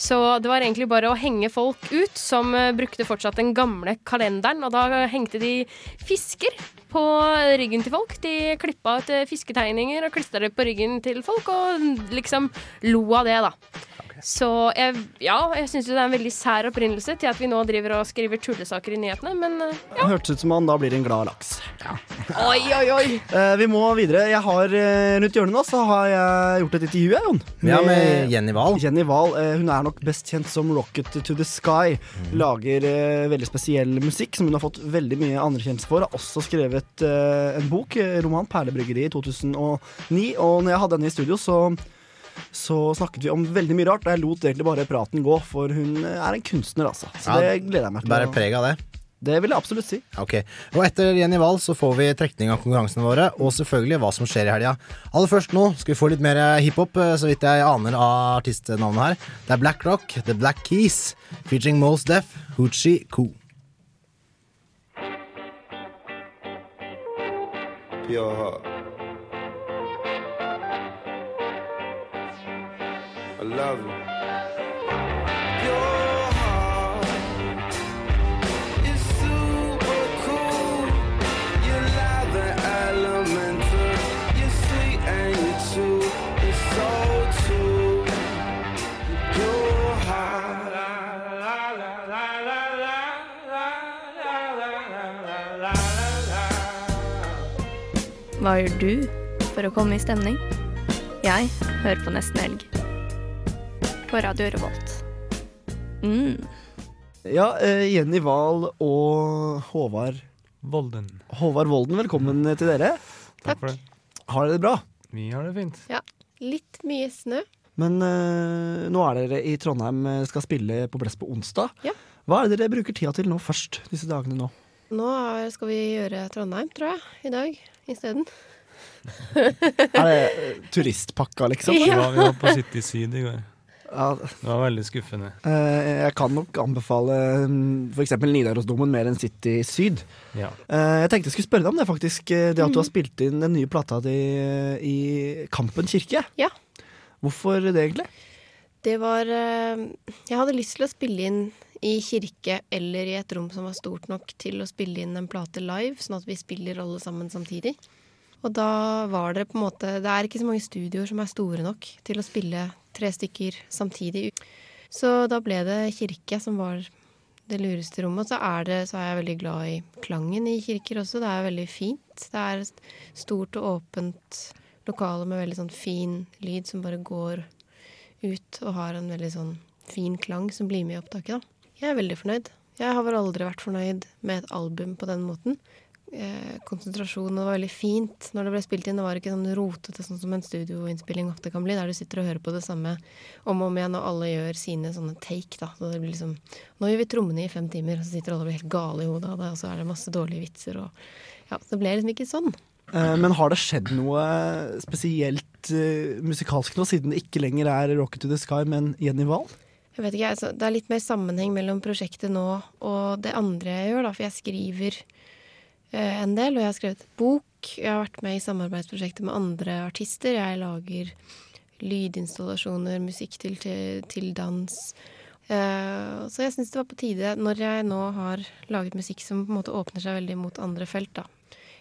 Så det var egentlig bare å henge folk ut som brukte fortsatt den gamle kalenderen. Og da hengte de fisker på ryggen til folk. De klippa ut fisketegninger og klistra det på ryggen til folk, og liksom lo av det, da. Så jeg, ja, jeg syns jo det er en veldig sær opprinnelse til at vi nå driver og skriver tullesaker i nyhetene, men ja. Det hørtes ut som han da blir en glad laks. (laughs) oi, oi, oi. Eh, vi må videre. Jeg har eh, Rundt hjørnet nå så har jeg gjort et intervju, jeg, Jon. Ja, med Jenny Wahl. Jenny Wahl. Eh, hun er nok best kjent som Rocket to the Sky. Lager eh, veldig spesiell musikk som hun har fått veldig mye anerkjennelse for. Har også skrevet eh, en bok, eh, roman 'Perlebryggeri' i 2009. Og når jeg hadde henne i studio, så så snakket vi om veldig mye rart, og jeg lot egentlig bare praten gå, for hun er en kunstner, altså. Så Ja, det gleder jeg meg til. Bærer preg av det. Det vil jeg absolutt si. Ok, Og etter Jenny Wahl så får vi trekning av konkurransene våre, og selvfølgelig hva som skjer i helga. Aller først nå skal vi få litt mer hiphop, eh, så vidt jeg aner av artistnavnet her. Det er Black Rock, The Black Keys, featuring Mos Def, Hoochie Koo. Pure love you. Pure heart is super cool. You're live elemental. You're sweet and you're true. It's so true. Pure heart. Hva gjør du for å komme i stemning? Jeg hører på Nesten Helg. På Radio Revolt. Mm. Ja, eh, Jenny Wahl og Håvard Volden. Håvard Volden, velkommen til dere. Takk for det. Har dere det bra? Vi har det fint. Ja. Litt mye snø. Men uh, nå er dere i Trondheim, eh, skal spille på Blest på onsdag. Ja. Hva er det dere bruker tida til nå først, disse dagene nå? Nå skal vi gjøre Trondheim, tror jeg, i dag isteden. Er det turistpakka, liksom? (laughs) Ja. vi var på City Syd i går. Ja. Det var veldig skuffende. Eh, jeg kan nok anbefale f.eks. for eksempel Nidarosdomen mer enn City Syd. Ja. Eh, jeg tenkte jeg skulle spørre deg om det, faktisk. eh, Det at du har spilt inn den nye plata di i Kampen kirke. Ja. Hvorfor det, egentlig? Det var Jeg hadde lyst til å spille inn i kirke eller i et rom som var stort nok til å spille inn en plate live, sånn at vi spiller alle sammen samtidig. Og da var det på en måte Det er ikke så mange studioer som er store nok til å spille tre stykker samtidig. Så da ble det kirke som var det lureste rommet. Og så er, det, så er jeg veldig glad i klangen i kirker også. Det er veldig fint. Det er stort og åpent lokale med veldig sånn fin lyd som bare går ut og har en veldig sånn fin klang som blir med i opptaket. Da. Jeg er veldig fornøyd. Jeg har vel aldri vært fornøyd med et album på den måten. Eh, konsentrasjonen var veldig fint når det ble spilt inn. Det var ikke sånn rotete sånn som en studioinnspilling ofte kan bli, der du sitter og hører på det samme om og om igjen, og alle gjør sine sånne take. da. Så det blir liksom, Nå gjør vi trommene i fem timer, og så sitter alle og blir helt gale i hodet av det, og så er det masse dårlige vitser. og ja, Det ble liksom ikke sånn. Eh, men har det skjedd noe spesielt uh, musikalsk nå, siden det ikke lenger er Rocket to the Sky, men Jenny Wahl? Jeg vet ikke, altså, Det er litt mer sammenheng mellom prosjektet nå og det andre jeg gjør. da, For jeg skriver en del, og jeg har skrevet bok. Jeg har vært med i samarbeidsprosjekter med andre artister. Jeg lager lydinstallasjoner, musikk til, til dans. Eh, så jeg syns det var på tide, når jeg nå har laget musikk som på en måte åpner seg veldig mot andre felt, da.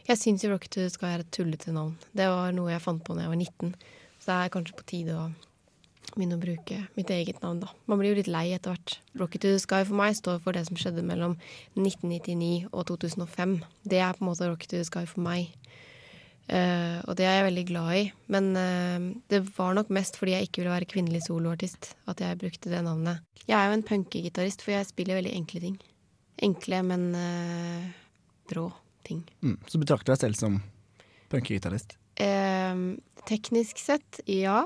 Jeg syns jo Rocket to the Sky er et tullete navn. Det var noe jeg fant på da jeg var 19. Så det er kanskje på tide å begynne å bruke mitt eget navn, da. Man blir jo litt lei etter hvert. Rocket to the Sky for meg står for det som skjedde mellom 1999 og 2005. Det er på en måte Rocket to the Sky for meg. Uh, og det er jeg veldig glad i. Men uh, det var nok mest fordi jeg ikke ville være kvinnelig soloartist at jeg brukte det navnet. Jeg er jo en punkegitarist, for jeg spiller veldig enkle ting. Enkle, men uh, brå ting. Mm, så betrakter du deg selv som punkegitarist. Eh, teknisk sett, ja.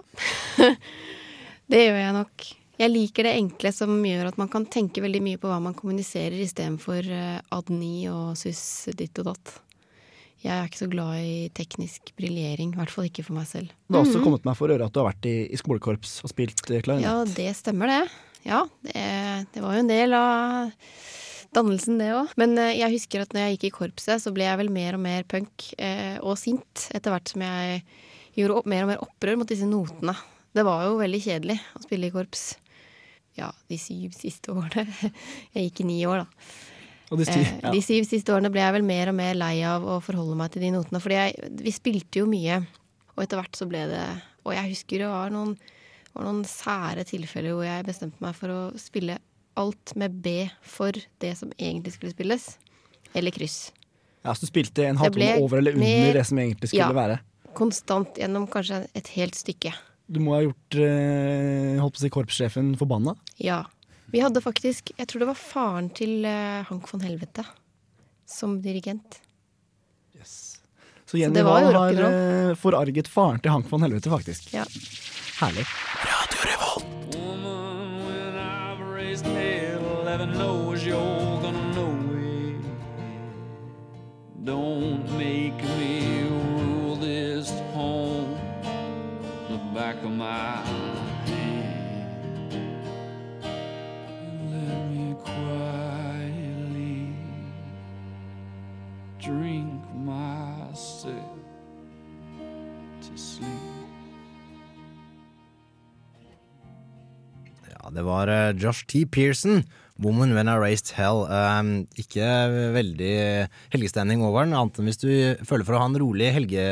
(laughs) det gjør jeg nok. Jeg liker det enkle som gjør at man kan tenke veldig mye på hva man kommuniserer, istedenfor uh, ad-ni og sus ditt og datt. Jeg er ikke så glad i teknisk briljering, i hvert fall ikke for meg selv. Det har også Mhm. kommet meg for øre at du har vært i, i skolekorps og spilt eh, klarinett. Ja, det stemmer det. Ja, det, det var jo en del av dannelsen, det òg. Men eh, jeg husker at når jeg gikk i korpset, så ble jeg vel mer og mer punk eh, og sint etter hvert som jeg gjorde mer og mer opprør mot disse notene. Det var jo veldig kjedelig å spille i korps. Ja, de syv siste årene. (laughs) Jeg gikk i ni år, da. De syv, Eh, ja. de syv siste årene ble jeg vel mer og mer lei av å forholde meg til de notene. Fordi vi spilte jo mye, og etter hvert så ble det Og jeg husker det var noen, var noen sære tilfeller hvor jeg bestemte meg for å spille alt med B for det som egentlig skulle spilles. Eller kryss. Ja, Så du spilte en Det halvtone over eller under mer- det som egentlig skulle Ja. være? Konstant gjennom kanskje et helt stykke. Du må ha gjort eh, holdt på å si korpssjefen forbanna? Ja. Vi hadde faktisk Jeg tror det var faren til eh, Hank von Helvete som dirigent. Yes. Så Jenny det Wahl har eh, forarget faren til Hank von Helvete, faktisk. Ja. Herlig. Woman, when I've raised hell, heaven knows you're gonna know it. Don't make me my hand. And let me quietly drink myself to sleep. Ja, det var eh, Josh T. Pearson, 'Woman When I Raised Hell'. Um, ikke veldig helgestemning over den, annet enn hvis du føler for å ha en rolig helge...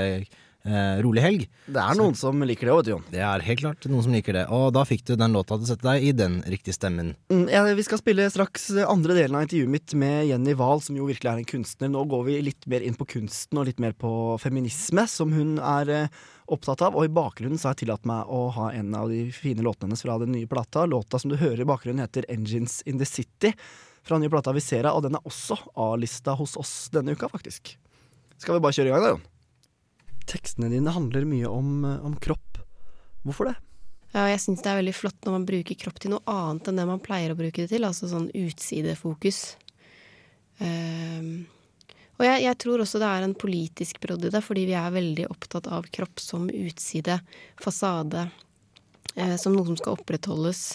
eh, rolig helg. Det er noen som liker det òg, vet du, Jon. Det er helt klart noen som liker det. Og da fikk du den låta til å sette deg i den riktige stemmen. Mm, ja, vi skal spille straks andre delen av intervjuet mitt med Jenny Wahl, som jo virkelig er en kunstner. Nå går vi litt mer inn på kunsten og litt mer på feminisme, som hun er eh, opptatt av. Og i bakgrunnen så har jeg tillatt meg å ha en av de fine låtene hennes fra den nye plata. Låta som du hører i bakgrunnen heter 'Engines in the City' fra nye plata Visera, og den er også A-lista hos oss denne uka, faktisk. Skal vi bare kjøre i gang, da, Jon? Tekstene dine handler mye om, eh, om kropp. Hvorfor det? Ja, jeg syns det er veldig flott når man bruker kropp til noe annet enn det man pleier å bruke det til, altså sånn utsidefokus. Um, og jeg, jeg tror også det er en politisk brodd i det, fordi vi er veldig opptatt av kropp som utside, fasade, uh, som noe som skal opprettholdes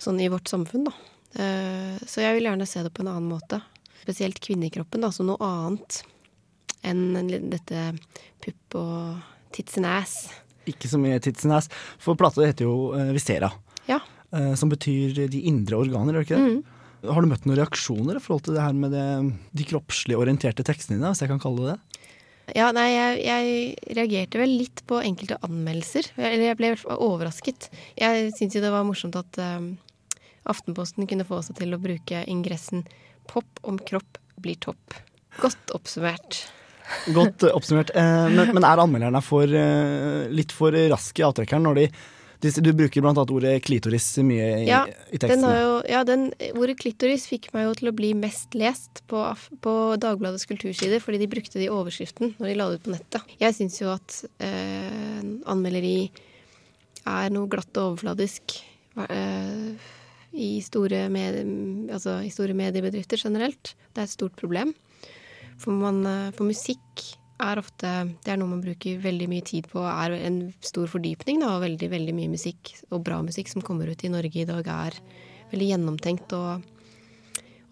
sånn i vårt samfunn, da. Uh, så jeg vil gjerne se det på en annen måte. Spesielt kvinnekroppen, da, som noe annet enn dette pupp og tits and ass. Ikke så mye tits and ass. For plata heter jo eh, Visera. Ja. eh, som betyr de indre organer, gjør det ikke det? Har du møtt noen reaksjoner i forhold til det her med det, de kroppslig orienterte tekstene dine, hvis jeg kan kalle det det? Ja, nei, jeg, jeg reagerte vel litt på enkelte anmeldelser. Eller jeg ble overrasket. Jeg syns jo det var morsomt at um, Aftenposten kunne få seg til å bruke ingressen 'Pop om kropp blir topp'. Godt oppsummert. Godt eh, oppsummert. Eh, men, men er anmelderne for, eh, litt for raske i avtrekkeren når de, Du bruker annet ordet klitoris mye i, Ja, i den har jo, ja, den, ordet klitoris fikk meg jo til å bli mest lest på, på Dagbladets kultursider, fordi de brukte det i overskriften når de la det ut på nettet. Jeg syns jo at eh, anmelderi er noe glatt og overfladisk eh, i, store med, altså, i store mediebedrifter generelt. Det er et stort problem. For, man, eh, for musikk er ofte Det er noe man bruker veldig mye tid på, er en stor fordypning, da, og veldig, veldig mye musikk, og bra musikk som kommer ut i Norge i dag, er veldig gjennomtenkt og,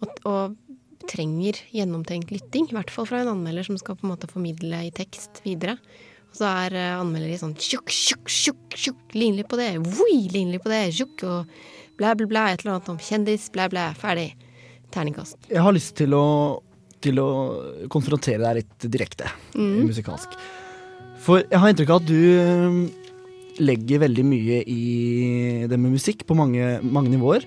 og, og trenger gjennomtenkt lytting. I hvert fall fra en anmelder som skal på en måte formidle i tekst videre. Og så er anmelderi sånn tjukk, tjukk, tjukk, tjukk, lignelig på det, voi, lignelig på det, tjukk, og blæ, blæ, blæ, et eller annet om kjendis, blæ, blæ, ferdig. Terningkast. Jeg har lyst til å, til å konfrontere deg litt direkte Mm. musikalsk. For jeg har inntrykk av at du legger veldig mye i det med musikk på mange, mange nivåer.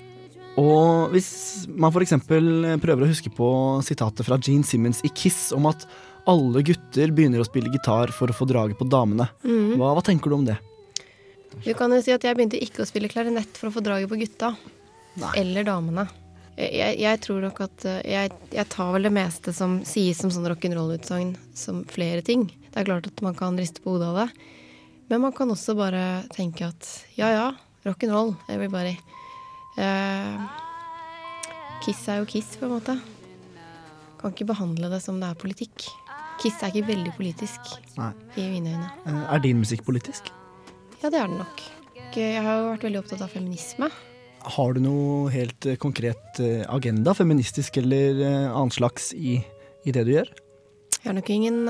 Og hvis man f.eks. prøver å huske på sitatet fra Gene Simmons i Kiss om at alle gutter begynner å spille gitar for å få draget på damene. mm. Hva, hva tenker du om det? Du kan jo si at jeg begynte ikke å spille klarinett for å få draget på gutta. Eller damene. Jeg, jeg, tror nok at eh, jeg, jeg tar vel det meste som sies som sånn rock'n'roll-utsagn, som flere ting. Det er klart at man kan riste på hodet av det. Men man kan også bare tenke at ja ja, rock'n'roll, everybody. Eh, Kiss er jo Kiss, på en måte. Kan ikke behandle det som det er politikk. Kiss er ikke veldig politisk Nei. i mine øyne. Eh, Er din musikk politisk? Ja, det er den nok. Jeg har jo vært veldig opptatt av feminisme. Har du noe helt eh, konkret eh, agenda, feministisk eller eh, annen slags, i, i det du gjør? Jeg har nok ingen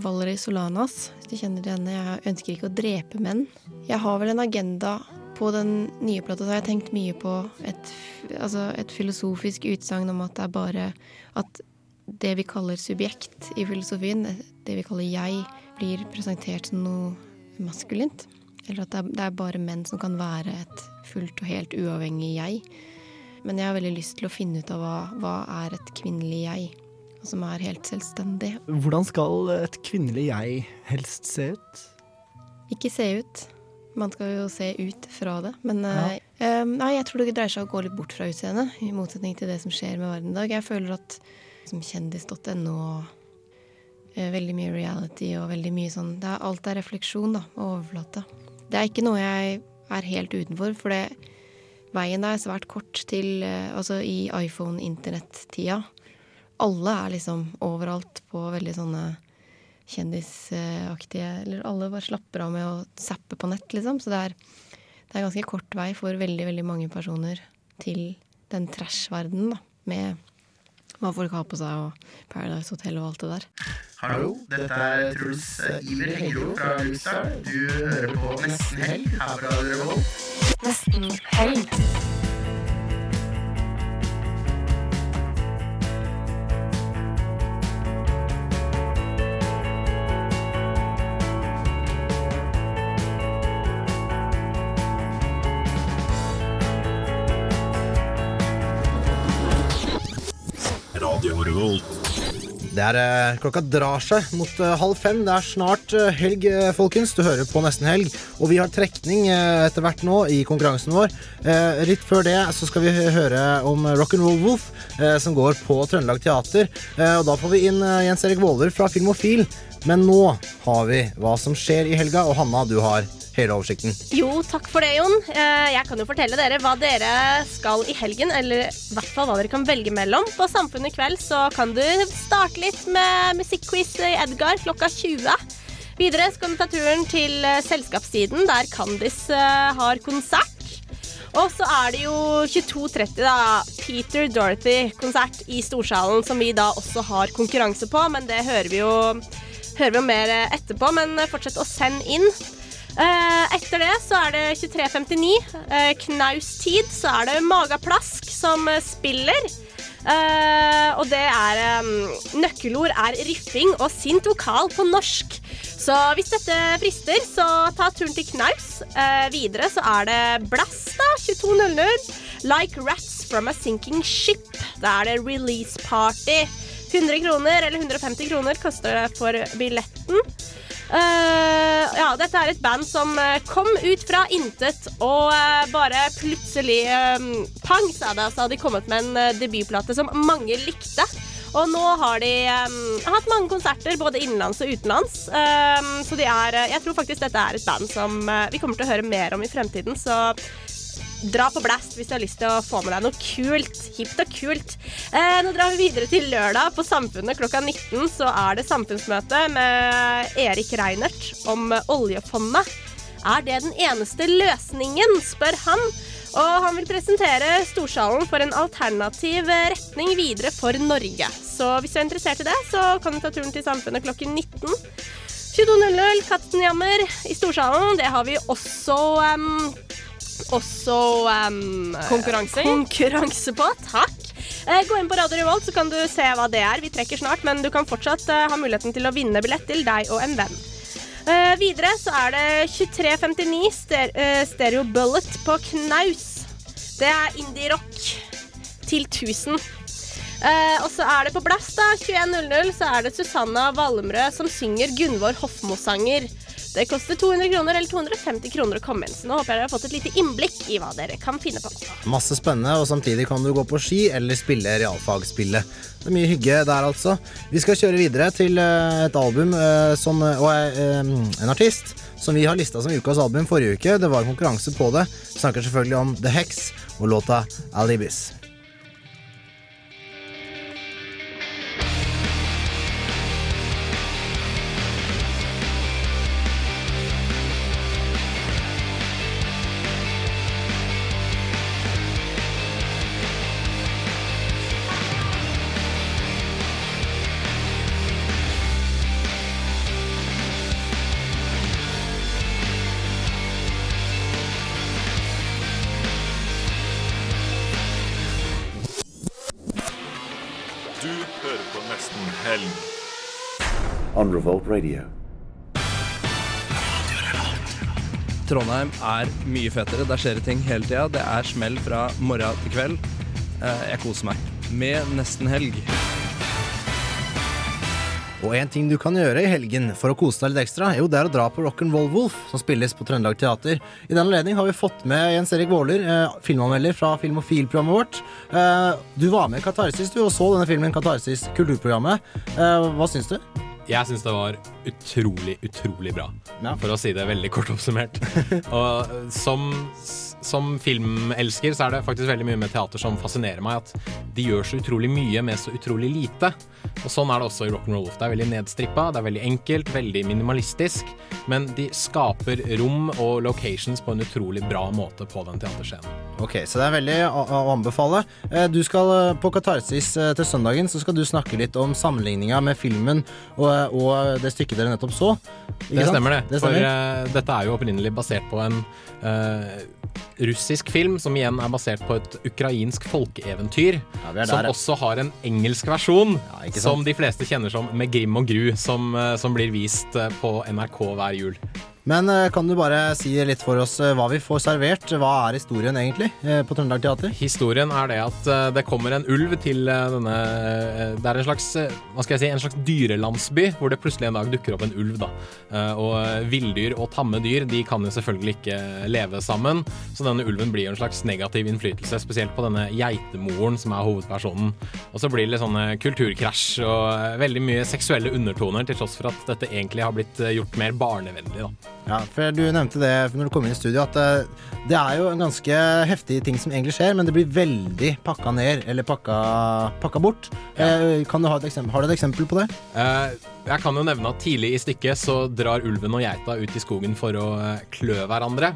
Valerie Solanas, hvis du kjenner til. Jeg ønsker ikke å drepe menn. Jeg har vel en agenda på den nye plata, så har jeg tenkt mye på et, altså et filosofisk utsagn om at det er bare at det vi kaller subjekt i filosofien, det vi kaller jeg, blir presentert som noe maskulint. Eller at det er bare menn som kan være et fullt og helt uavhengig jeg. Men jeg har veldig lyst til å finne ut av hva, hva er et kvinnelig jeg, som er helt selvstendig. Hvordan skal et kvinnelig jeg helst se ut? Ikke se ut. Man skal jo se ut fra det. Men ja. uh, nei, jeg tror det dreier seg om å gå litt bort fra utseendet, i motsetning til det som skjer med verden i dag. Jeg føler at som kjendis.no og eh, veldig mye reality og veldig mye sånn det er, Alt er refleksjon, da, og overflate. Det er ikke noe jeg er helt utenfor, for det, veien er svært kort til eh, Altså i iPhone-internett-tida. Alle er liksom overalt på veldig sånne kjendisaktige Eller alle bare slapper av med å zappe på nett, liksom. Så det er, det er ganske kort vei for veldig, veldig mange personer til den trash-verdenen, da. Med hva folk har på seg, og Paradise Hotel og alt det der. Hallo, dette er Truls Iver Hengro fra Lukestad. Du hører på Nesten Helg her på Radio Revolt. Nesten helg. Det er eh, Klokka drar seg mot eh, halv fem. Det er snart eh, helg, folkens. Du hører på Nesten Helg. Og vi har trekning etter hvert nå i konkurransen vår. Litt før det så skal vi høre om Rock'n'Roll Wolf, som går på Trøndelag Teater. Og da får vi inn Jens Erik Våler fra Filmofil. Men nå har vi hva som skjer i helga, og Hanna, du har hele oversikten. Jo, takk for det, Jon. Eh, Jeg kan jo fortelle dere hva dere skal i helgen, eller i hvert fall hva dere kan velge mellom. På Samfunnet i kveld så kan du starte litt med musikkquiz i Edgar klokka 20. Videre skal du ta turen til eh, Selskapstiden, der Candice eh, har konsert. Og så er det jo 22.30, da. Peter Dorothy-konsert i Storsalen, som vi da også har konkurranse på, men det hører vi jo, hører vi jo mer etterpå. Men fortsett å sende inn. Eh, etter det så er det 23.59. Uh, Knaustid. Så er det Magaplask som eh, spiller. Eh, og det er eh, Nøkkelord er riffing og sint vokal på norsk. Så hvis dette frister, så ta turen til Knaus. Eh, videre så er det Blast, da. 22.00. Like Rats from a Sinking Ship. Da er det release party. 100 kroner eller 150 kroner koster det for billetten. Eh, ja, dette er et band som eh, kom ut fra intet og uh, bare plutselig um, pang, sa det. Så hadde de kommet med en debutplate som mange likte. Og nå har de um, hatt mange konserter, både innenlands og utenlands. Um, så de er Jeg tror faktisk dette er et band som uh, vi kommer til å høre mer om i fremtiden. Så dra på blast hvis du har lyst til å få med deg noe kult. Hipt og kult. Eh, nå drar vi videre til lørdag. På Samfunnet klokka 19 så er det samfunnsmøte med Erik Reinert om oljefondet. Er det den eneste løsningen, spør han. Og han vil presentere Storsalen for en alternativ retning videre for Norge. Så hvis du er interessert i det, så kan du ta turen til Samfunnet klokken 19. 22.00, Katzenjammer i Storsalen. Det har vi også em, også um, Konkurranse konkurranse på. Takk. Eh, Gå inn på Radio Revolt, så kan du se hva det er. Vi trekker snart, men du kan fortsatt eh, ha muligheten til å vinne billett til deg og en venn. Eh, videre så er det 2359 ster eh, Stereo Bullet på knaus. Det er indie-rock til 1000. Uh, og så er det på Blast, da. 21.00 så er det Susanna Valmrød som synger Gunvor Hofmo-sanger. Det koster 200 kroner eller 250 kroner å komme inn. Så nå håper jeg dere har fått et lite innblikk i hva dere kan finne på. Masse spennende, og samtidig kan du gå på ski eller spille realfagsspillet. Det er mye hygge der, altså. Vi skal kjøre videre til eh, et album eh, som, og eh, en artist som vi har lista som ukas album forrige uke. Det var konkurranse på det. Vi snakker selvfølgelig om The Hex og låta Alibis. Radio. Trondheim er mye fetere. Der skjer det ting hele tida. Det er smell fra morgen til kveld. Eh, Jeg koser meg med nesten helg. Og en ting du kan gjøre i helgen for å kose deg litt ekstra, jo, det er å dra på Rock'n'Roll Wolf, som spilles på Trøndelag Teater. I den anledning har vi fått med Jens Erik Våler, eh, filmanmelder fra Filmofil-programmet vårt. Eh, du var med i Katarsis du, og så denne filmen Katarsis, kulturprogrammet. Eh, hva syns du? Jeg syns det var utrolig, utrolig bra. For å si det veldig kort oppsummert. (laughs) Og som, som filmelsker så er det faktisk veldig mye med teater som fascinerer meg. At de gjør så utrolig mye med så utrolig lite. Og sånn er det også i Rock'n'Roll Wolf. Det er veldig nedstrippa, det er veldig enkelt, veldig minimalistisk. Men de skaper rom og locations på en utrolig bra måte på den teaterscenen. Ok, så det er veldig å, å anbefale. Eh, Du skal eh, på Katarsis eh, til søndagen, så skal du snakke litt om sammenligninga med filmen og, og det stykket dere nettopp så. Ikke Det sant? stemmer, det. det For stemmer. eh, dette er jo opprinnelig basert på en uh, russisk film, som igjen er basert på et ukrainsk folkeeventyr. der, som ja. også har en engelsk versjon, ja, som de fleste kjenner som Med grim og gru, som, som blir vist på NRK hver jul. Men eh, kan du bare si litt for oss eh, hva vi får servert? Hva er historien egentlig eh, på Trøndelag Teater? Historien er det at det kommer en ulv til denne Det er en slags, hva skal jeg si, en slags dyrelandsby, hvor det plutselig en dag dukker opp en ulv. da. Og villdyr og tamme dyr de kan jo selvfølgelig ikke leve sammen, så denne ulven blir jo en slags negativ innflytelse, spesielt på denne geitemoren som er hovedpersonen. Og så blir det litt sånne kulturkrasj og veldig mye seksuelle undertoner, til tross for at dette egentlig har blitt gjort mer barnevennlig. da. Ja, for Du nevnte det når du kom inn i studio, at eh, det er jo en ganske heftig ting som egentlig skjer, men det blir veldig pakka ned, eller pakka, pakka bort. Ja. kan du ha, et eksempel, har du et eksempel på det? Eh, jeg kan jo nevne at tidlig i stykket så drar ulven og geita ut i skogen for å eh, klø hverandre.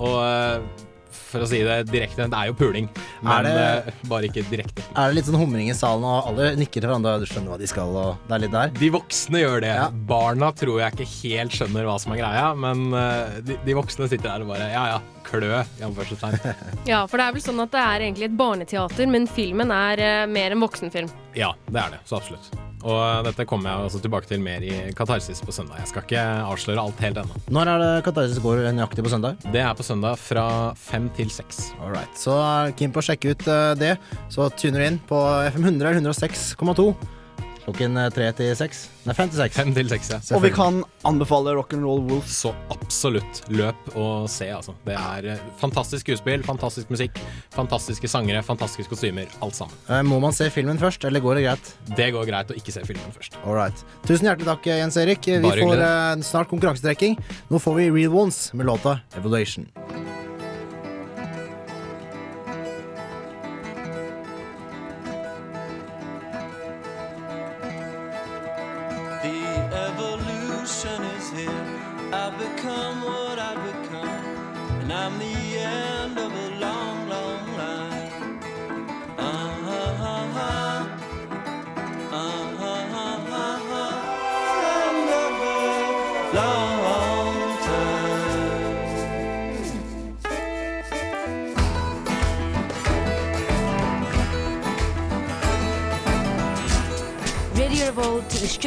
Og eh, for å si det direkte, det er jo puling, men det- eh, bare ikke direkte. Er det litt sånn humring i salen, og alle nikker til hverandre og du skjønner hva de skal, og det er litt der? De voksne gjør det. Barna tror jeg ikke helt skjønner hva som er greia, men eh, de, de voksne sitter der og bare ja ja, klø. (laughs) Ja, for det er vel sånn at det er egentlig et barneteater, men filmen er uh, mer en voksenfilm. ja, det er det. Så absolutt. Og eh, dette kommer jeg også tilbake til mer i Katarsis på søndag. Jeg skal ikke avsløre alt helt ennå. Når er det Katarsis går nøyaktig på søndag? Det er på søndag fra fem til seks. Alright, så keen på å sjekke ut eh, det, så tuner du inn på FM 100 eller 106,2 klokken eh, tre til seks. Nei, fem til seks. Fem til seks, ja. Og vi kan anbefale Rock'n'Roll Wolf. Så absolutt løp og se, altså. Det er eh, fantastisk skuespill, fantastisk musikk, fantastiske sangere, fantastiske kostymer. Alt sammen. Eh, Må man se filmen først, eller går det greit? Det går greit å ikke se filmen først. Alright. Tusen hjertelig takk, Jens Erik. Vi Bare får eh, snart konkurransetrekking. Nå får vi Real Ones med låta Evaluation.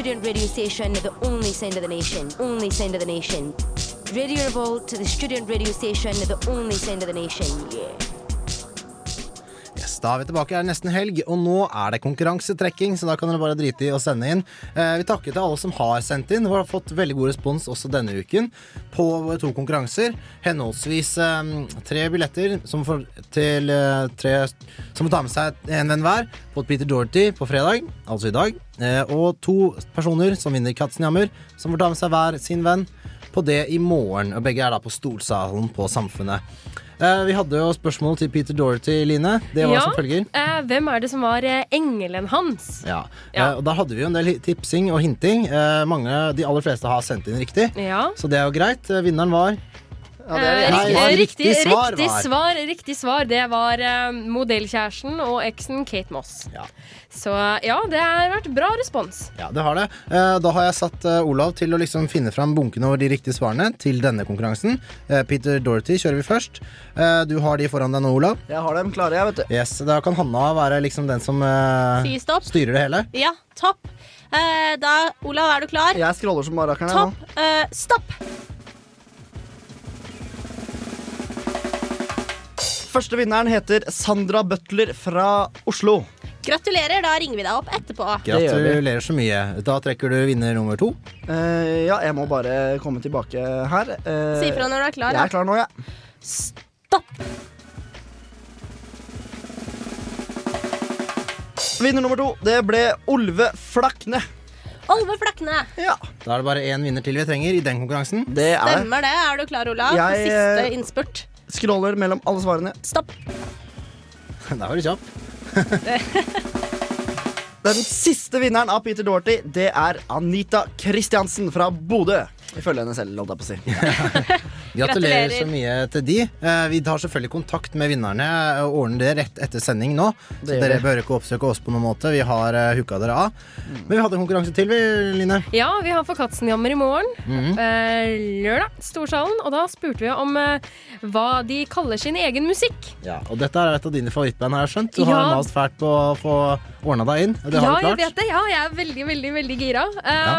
Student radio station, the only sound of the nation. Only sound of the nation. Radio Revolt to the student radio station, the only sound of the nation. Yeah. Da er vi tilbake, det nesten helg, og nå er det konkurransetrekking, så da kan dere bare drite i å sende inn. Eh, vi takker til alle som har sendt inn. Vi har fått veldig god respons også denne uken på våre to konkurranser. Henholdsvis eh, tre billetter som får, til eh, tre som må ta med seg en venn hver på Peter Dorothy på fredag, altså i dag. Og to personer som vinner Katzenjammer, som får ta med seg hver sin venn på det i morgen. Og begge er da på Stolsalen på Samfunnet. Eh, vi hadde jo spørsmål til Peter Dorothy, Line. Det var Ja, som følger. eh, hvem er det som var eh, engelen hans? Ja. Ja. Eh, og da hadde vi jo en del tipsing og hinting. Eh, mange, de aller fleste har sendt inn riktig, Ja. så det er jo greit. Vinneren var Nei, riktig, riktig svar riktig svar, riktig svar, det var eh, modellkjæresten og eksen Kate Moss. Så ja, det har vært bra respons. Ja, det har det. Eh, Da har jeg satt eh, Olav til å liksom finne fram bunken over de riktige svarene til denne konkurransen. Eh, Peter Dorothy kjører vi først. Eh, Du har de foran deg nå, Olav. Jeg har dem klare, jeg, vet du. Yes, Da kan Hanna være liksom den som Si styrer det hele. Ja, topp. Eh, da, Olav, er du klar? Jeg scroller som bare rakkeren. nå. Topp. Eh, stopp. Første vinneren heter Sandra Butler fra Oslo. Gratulerer, da ringer vi deg opp etterpå. Gratulerer så mye. Da trekker du vinner nummer to. Eh, ja, jeg må bare komme tilbake her. Eh, Si ifra når du er klar, Jeg er klar nå, jeg. Stopp. Vinner nummer to, det ble Olve Flakne. Olve Flakne. Ja. Da er det bare én vinner til vi trenger i den konkurransen. Det er. Stemmer det. Er du klar, Olav? Jeg, Siste eh, innspurt. Scroller mellom alle svarene. Stopp. (laughs) Der var du kjapp. (laughs) Den siste vinneren av Peter Dorty, det er Anita Christiansen fra Bodø. Ifølge henne selv, holdt jeg på å si. (laughs) Gratulerer Gratulerer. så mye til de. Eh, Vi tar selvfølgelig kontakt med vinnerne og ordner det rett etter sending nå. Så dere vi. bør ikke oppsøke oss på noen måte. Vi har uh, hooka dere av. Men vi hadde en konkurranse til, vi, Line. Ja, vi har For Katzenjammer i morgen. Mm -hmm. lørdag. Storsalen. Og da spurte vi om eh, hva de kaller sin egen musikk. Ja, og dette er et av dine favorittband, har jeg skjønt. Du har Ja. mast fælt på å få ordna deg inn. Det ja, du klart. jeg vet det. Ja, jeg er veldig, veldig veldig gira. Uh, Ja.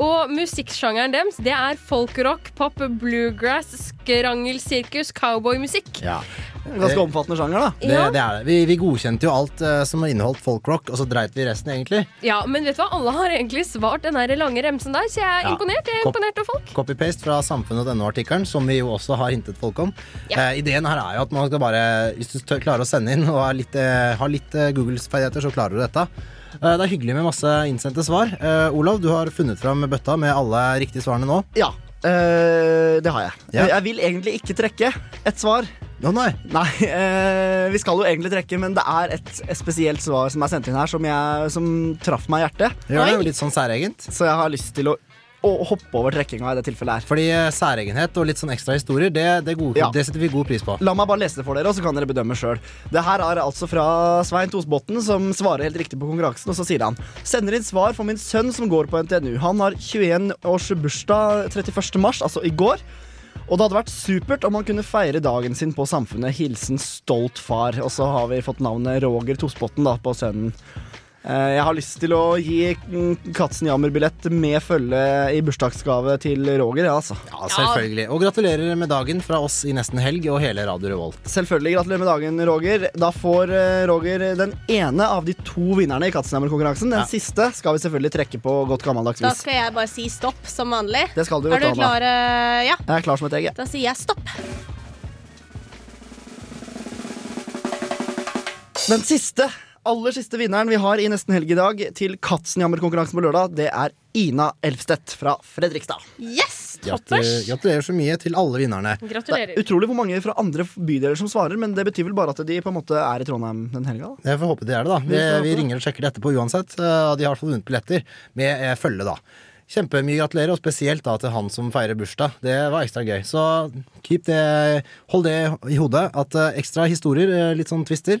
Og musikksjangeren deres det er folkrock, pop, bluegrass, skrangelsirkus, cowboymusikk. Ja. Ganske omfattende sjanger, da. Det, det er det. Vi, vi godkjente jo alt uh, som inneholdt folkrock, og så dreit vi resten, egentlig. Ja, men vet du hva? Alle har egentlig svart den lange remsen der, så jeg er Ja. imponert. Jeg er Cop imponert av folk. Copy-paste fra samfunnet.no-artikkelen, som vi jo også har hintet folk om. Ja. Uh, ideen her er jo at man skal bare Hvis du tør, klarer å sende inn og er litt, uh, har litt uh, Googles-ferdigheter, så klarer du dette. Eh, det er hyggelig med masse innsendte svar. Eh, Olav, du har funnet fram bøtta med alle riktige svarene nå. Ja, eh, det har jeg. Ja. Jeg vil egentlig ikke trekke et svar. Å nei. Nei, eh, vi skal jo egentlig trekke, men det er et, et spesielt svar som er sendt inn her, som, jeg, som traff meg i hjertet. Ja, Det er jo litt sånn særegent. Så jeg har lyst til å, å hoppe over trekkinga i det tilfellet her. Fordi eh, særegenhet og litt sånn ekstra historier, det, det, gode, Ja. det setter vi god pris på. La meg bare lese det for dere, og så kan dere bedømme sjøl. Det her er altså fra Svein Tosbotn, som svarer helt riktig på konkurransen. Og så sier han Sender inn svar for min sønn som går på NTNU. Han har 21 års bursdag 31. mars, altså i går. Og det hadde vært supert om han kunne feire dagen sin på Samfunnet. Hilsen stolt far. Og så har vi fått navnet Roger Tospotten da, på sønnen. Eh, Jeg har lyst til å gi mm, Katzenjammer-billett med følge i bursdagsgave til Roger, ja, altså. Ja, selvfølgelig. Og gratulerer med dagen fra oss i nesten helg og hele Radio Revolt. Selvfølgelig. Gratulerer med dagen, Roger. Da får eh, Roger den ene av de to vinnerne i Katzenhammer-konkurransen. Den Ja. siste skal vi selvfølgelig trekke på godt gammeldags Da skal jeg bare si stopp som vanlig. Det skal du, Er du du, klar? eh, Ja. Jeg er klar som et egg. Da sier jeg stopp. Den siste, aller siste vinneren vi har i Nesten helg i dag til Katzenjammer-konkurransen på lørdag, det er Ina Elfstedt fra Fredrikstad. Yes! Gratulerer, gratulerer så mye til alle vinnerne. Gratulerer Det er utrolig hvor mange fra andre bydeler som svarer, men det betyr vel bare at de på en måte er i Trondheim den helga. Jeg får håpe de er det, da. Vi, Vi ringer og sjekker det etterpå uansett. Eh, De har i hvert fall vunnet billetter med eh, følge, da. Kjempemye gratulerer, og spesielt da til han som feirer bursdag. Det var ekstra gøy. Så keep det, hold det i hodet, at eh, ekstra historier, litt sånn twister,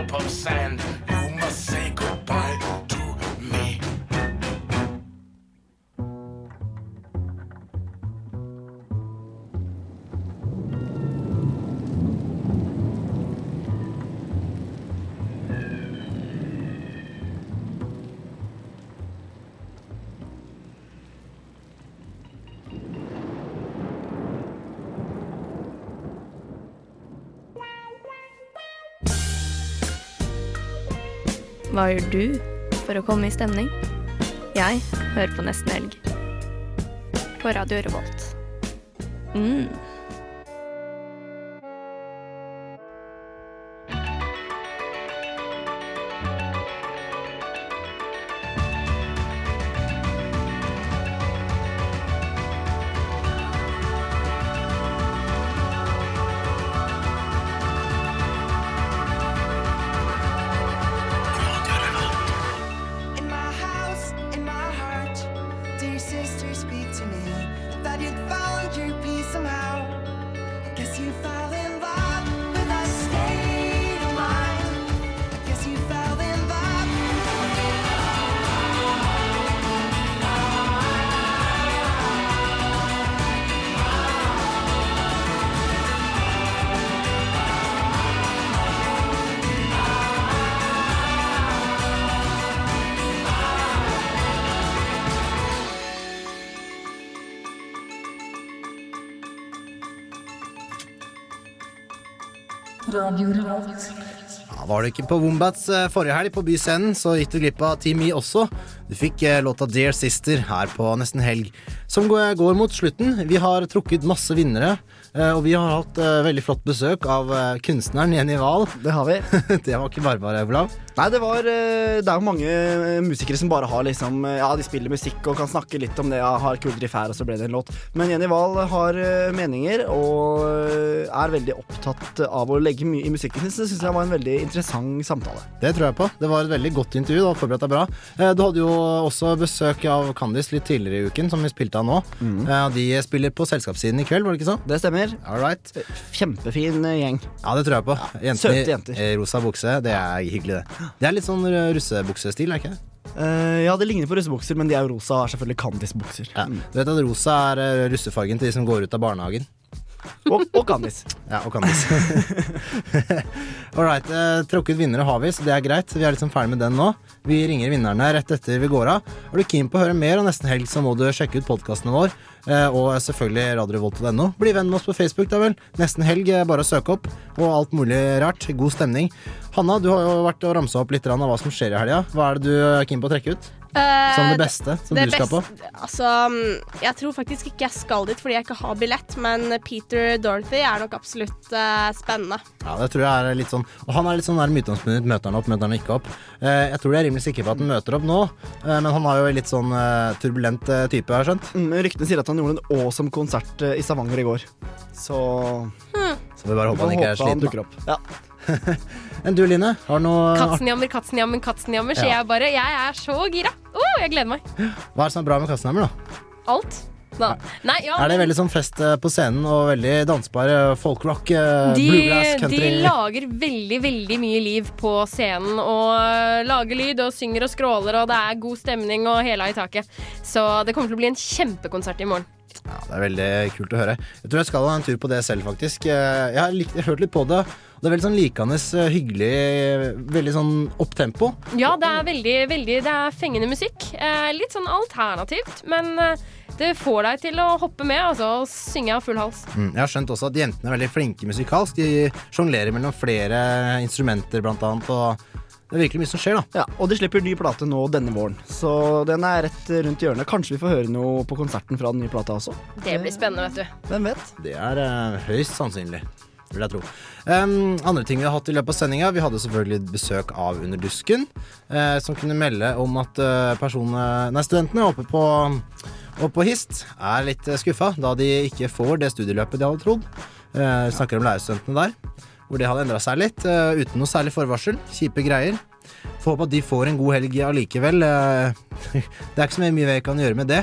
of sand. Hva gjør du for å komme i stemning? Jeg hører på Nesten Helg. På Radio Revolt. Mm. Var du ikke på Wombats eh, forrige helg på Byscenen, så gikk du glipp av Team E også. Du fikk eh, låta Dear Sister her på nesten helg, som går går mot slutten. Vi har trukket masse vinnere, eh, og vi har hatt eh, veldig flott besøk av kunstneren Jenny Wahl. Det har vi. (laughs) det var ikke bare bare, Olav. Nei, det var Det er jo mange musikere som bare har liksom Ja, de spiller musikk og kan snakke litt om det. Ja, har kul riff her, og så ble det en låt. Men Jenny Wahl har meninger og er veldig opptatt av å legge mye i musikken sin. Så det syns jeg var en veldig interessant samtale. Det tror jeg på. Det var et veldig godt intervju. Du har forberedt deg bra. Du hadde jo også besøk av Candice litt tidligere i uken, som vi spilte av nå. Mm. De spiller på selskapssiden i kveld, var det ikke så? Det stemmer. Alright. Kjempefin eh, gjeng. Ja, det tror jeg på. Jentene Søte jenter. i rosa bukse, det er hyggelig, det. Det er litt sånn eh, russebuksestil, er ikke det? Eh, ja, det ligner på russebukser, men de er jo rosa og er selvfølgelig Candice-bukser. Ja. Du vet at rosa er eh, russefargen til de som går ut av barnehagen? Og, og Candice. Ja, og Candice. (laughs) All right. Eh, trukket vinnere har vi, så det er greit. Vi er liksom ferdig med den nå. Vi ringer vinnerne rett etter vi går av. Er du keen på å høre mer om Nesten Helg, så må du sjekke ut podkastene våre. Eh, og selvfølgelig radiorevolt.no. Bli venn med oss på Facebook, da vel. Nesten Helg, bare å søke opp. Og alt mulig rart. God stemning. Hanna, du har jo vært og ramsa opp litt av hva som skjer i helga. Hva er det du er keen på å trekke ut? Eh, Som det beste som det du skal på? Altså, mm, jeg tror faktisk ikke jeg skal dit fordi jeg ikke har billett, men Peter Dorothy er nok absolutt uh, spennende. Ja, det tror jeg er litt sånn Og han er litt sånn der med utgangspunkt Møter han opp, møter han ikke opp Uh, Jeg tror jeg er rimelig sikker på at han møter opp nå uh, Men han er jo litt sånn turbulent type, har jeg skjønt Mm, ryktene sier at han gjorde en awesome konsert i Stavanger i går. Så Så vi bare håper han ikke er sliten. Ja. (laughs) Men du Line, har noe Katzenjammer, katzenjammer, katzenjammer, sier Ja. jeg bare. Jeg er så gira. Oh, jeg gleder meg. Hva er det som er bra med katzenjammer, da? Alt. Da. Nei, ja, Er det veldig sånn fest eh, på scenen Og veldig dansbar eh, folkrock, eh, de, bluegrass, country de lager veldig, veldig mye liv på scenen. Og øh, lager lyd og synger og skråler, og det er god stemning og hæla i taket. Så det kommer til å bli en kjempekonsert i morgen. Ja, det er veldig kult å høre Jeg tror jeg skal ha en tur på det selv faktisk Eh, Jeg har, likt, jeg har hørt litt på det Det er veldig sånn likende, eh, hyggelig Veldig sånn opptempo Ja, det er veldig, veldig Det er fengende musikk. Eh, litt sånn alternativt, men eh, det får deg til å hoppe med altså, og synge av full hals. Mm, jeg har skjønt også at jentene er veldig flinke musikalsk. De sjonglerer mellom flere instrumenter, blant annet. Og det er virkelig mye som skjer, da. Ja, Og de slipper ny plate nå denne våren, så den er rett rundt hjørnet. Kanskje vi får høre noe på konserten fra den nye plata også? Det blir spennende, vet du. Hvem vet? Det er uh, høyst sannsynlig, vil jeg tro. Um, andre ting vi har hatt i løpet av sendinga. Vi hadde selvfølgelig besøk av Under dusken, eh, som kunne melde om at eh, personene, nei, studentene oppe på, oppe på HIST er litt eh, skuffa, da de ikke får det studieløpet de hadde trodd. Uh, snakker om lærerstudentene der, hvor det hadde endra seg litt, uten noe særlig forvarsel. Kjipe greier. Får håpe at de får en god helg allikevel. Eh, (laughs) det er ikke så mye vi kan gjøre med det,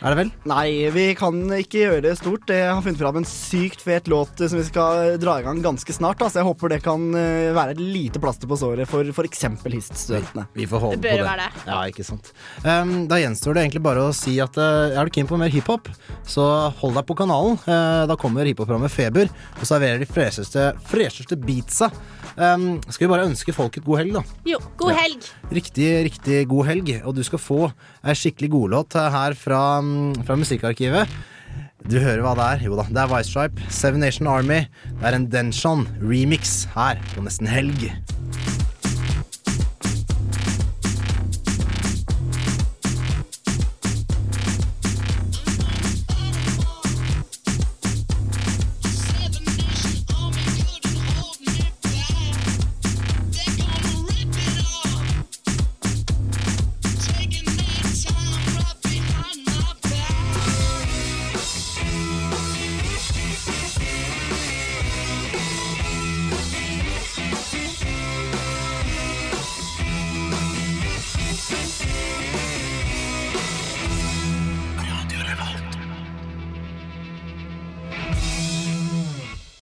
er det vel? Nei, vi kan ikke gjøre det stort. Jeg har funnet fram en sykt fet låt som vi skal dra i gang ganske snart. Så jeg håper det kan eh, være et lite plaster på såret for f.eks. HIST-studentene. Vi får håpe Det bør på det. være det. Ja, ikke sant. Um, da gjenstår det egentlig bare å si at uh, er du keen på mer hiphop, så hold deg på kanalen. Uh, da kommer hiphop-programmet Feber og serverer de fresheste, fresheste beatsa. Um, skal vi bare ønske folk et god helg, da. Jo, god helg. Riktig, riktig god helg, og du skal få ei skikkelig godlåt her fra, mm, fra Musikkarkivet. Du hører hva det er? Jo da, det er Stripe, Seven Nation Army. Det er en Denshon remix her på Nesten Helg.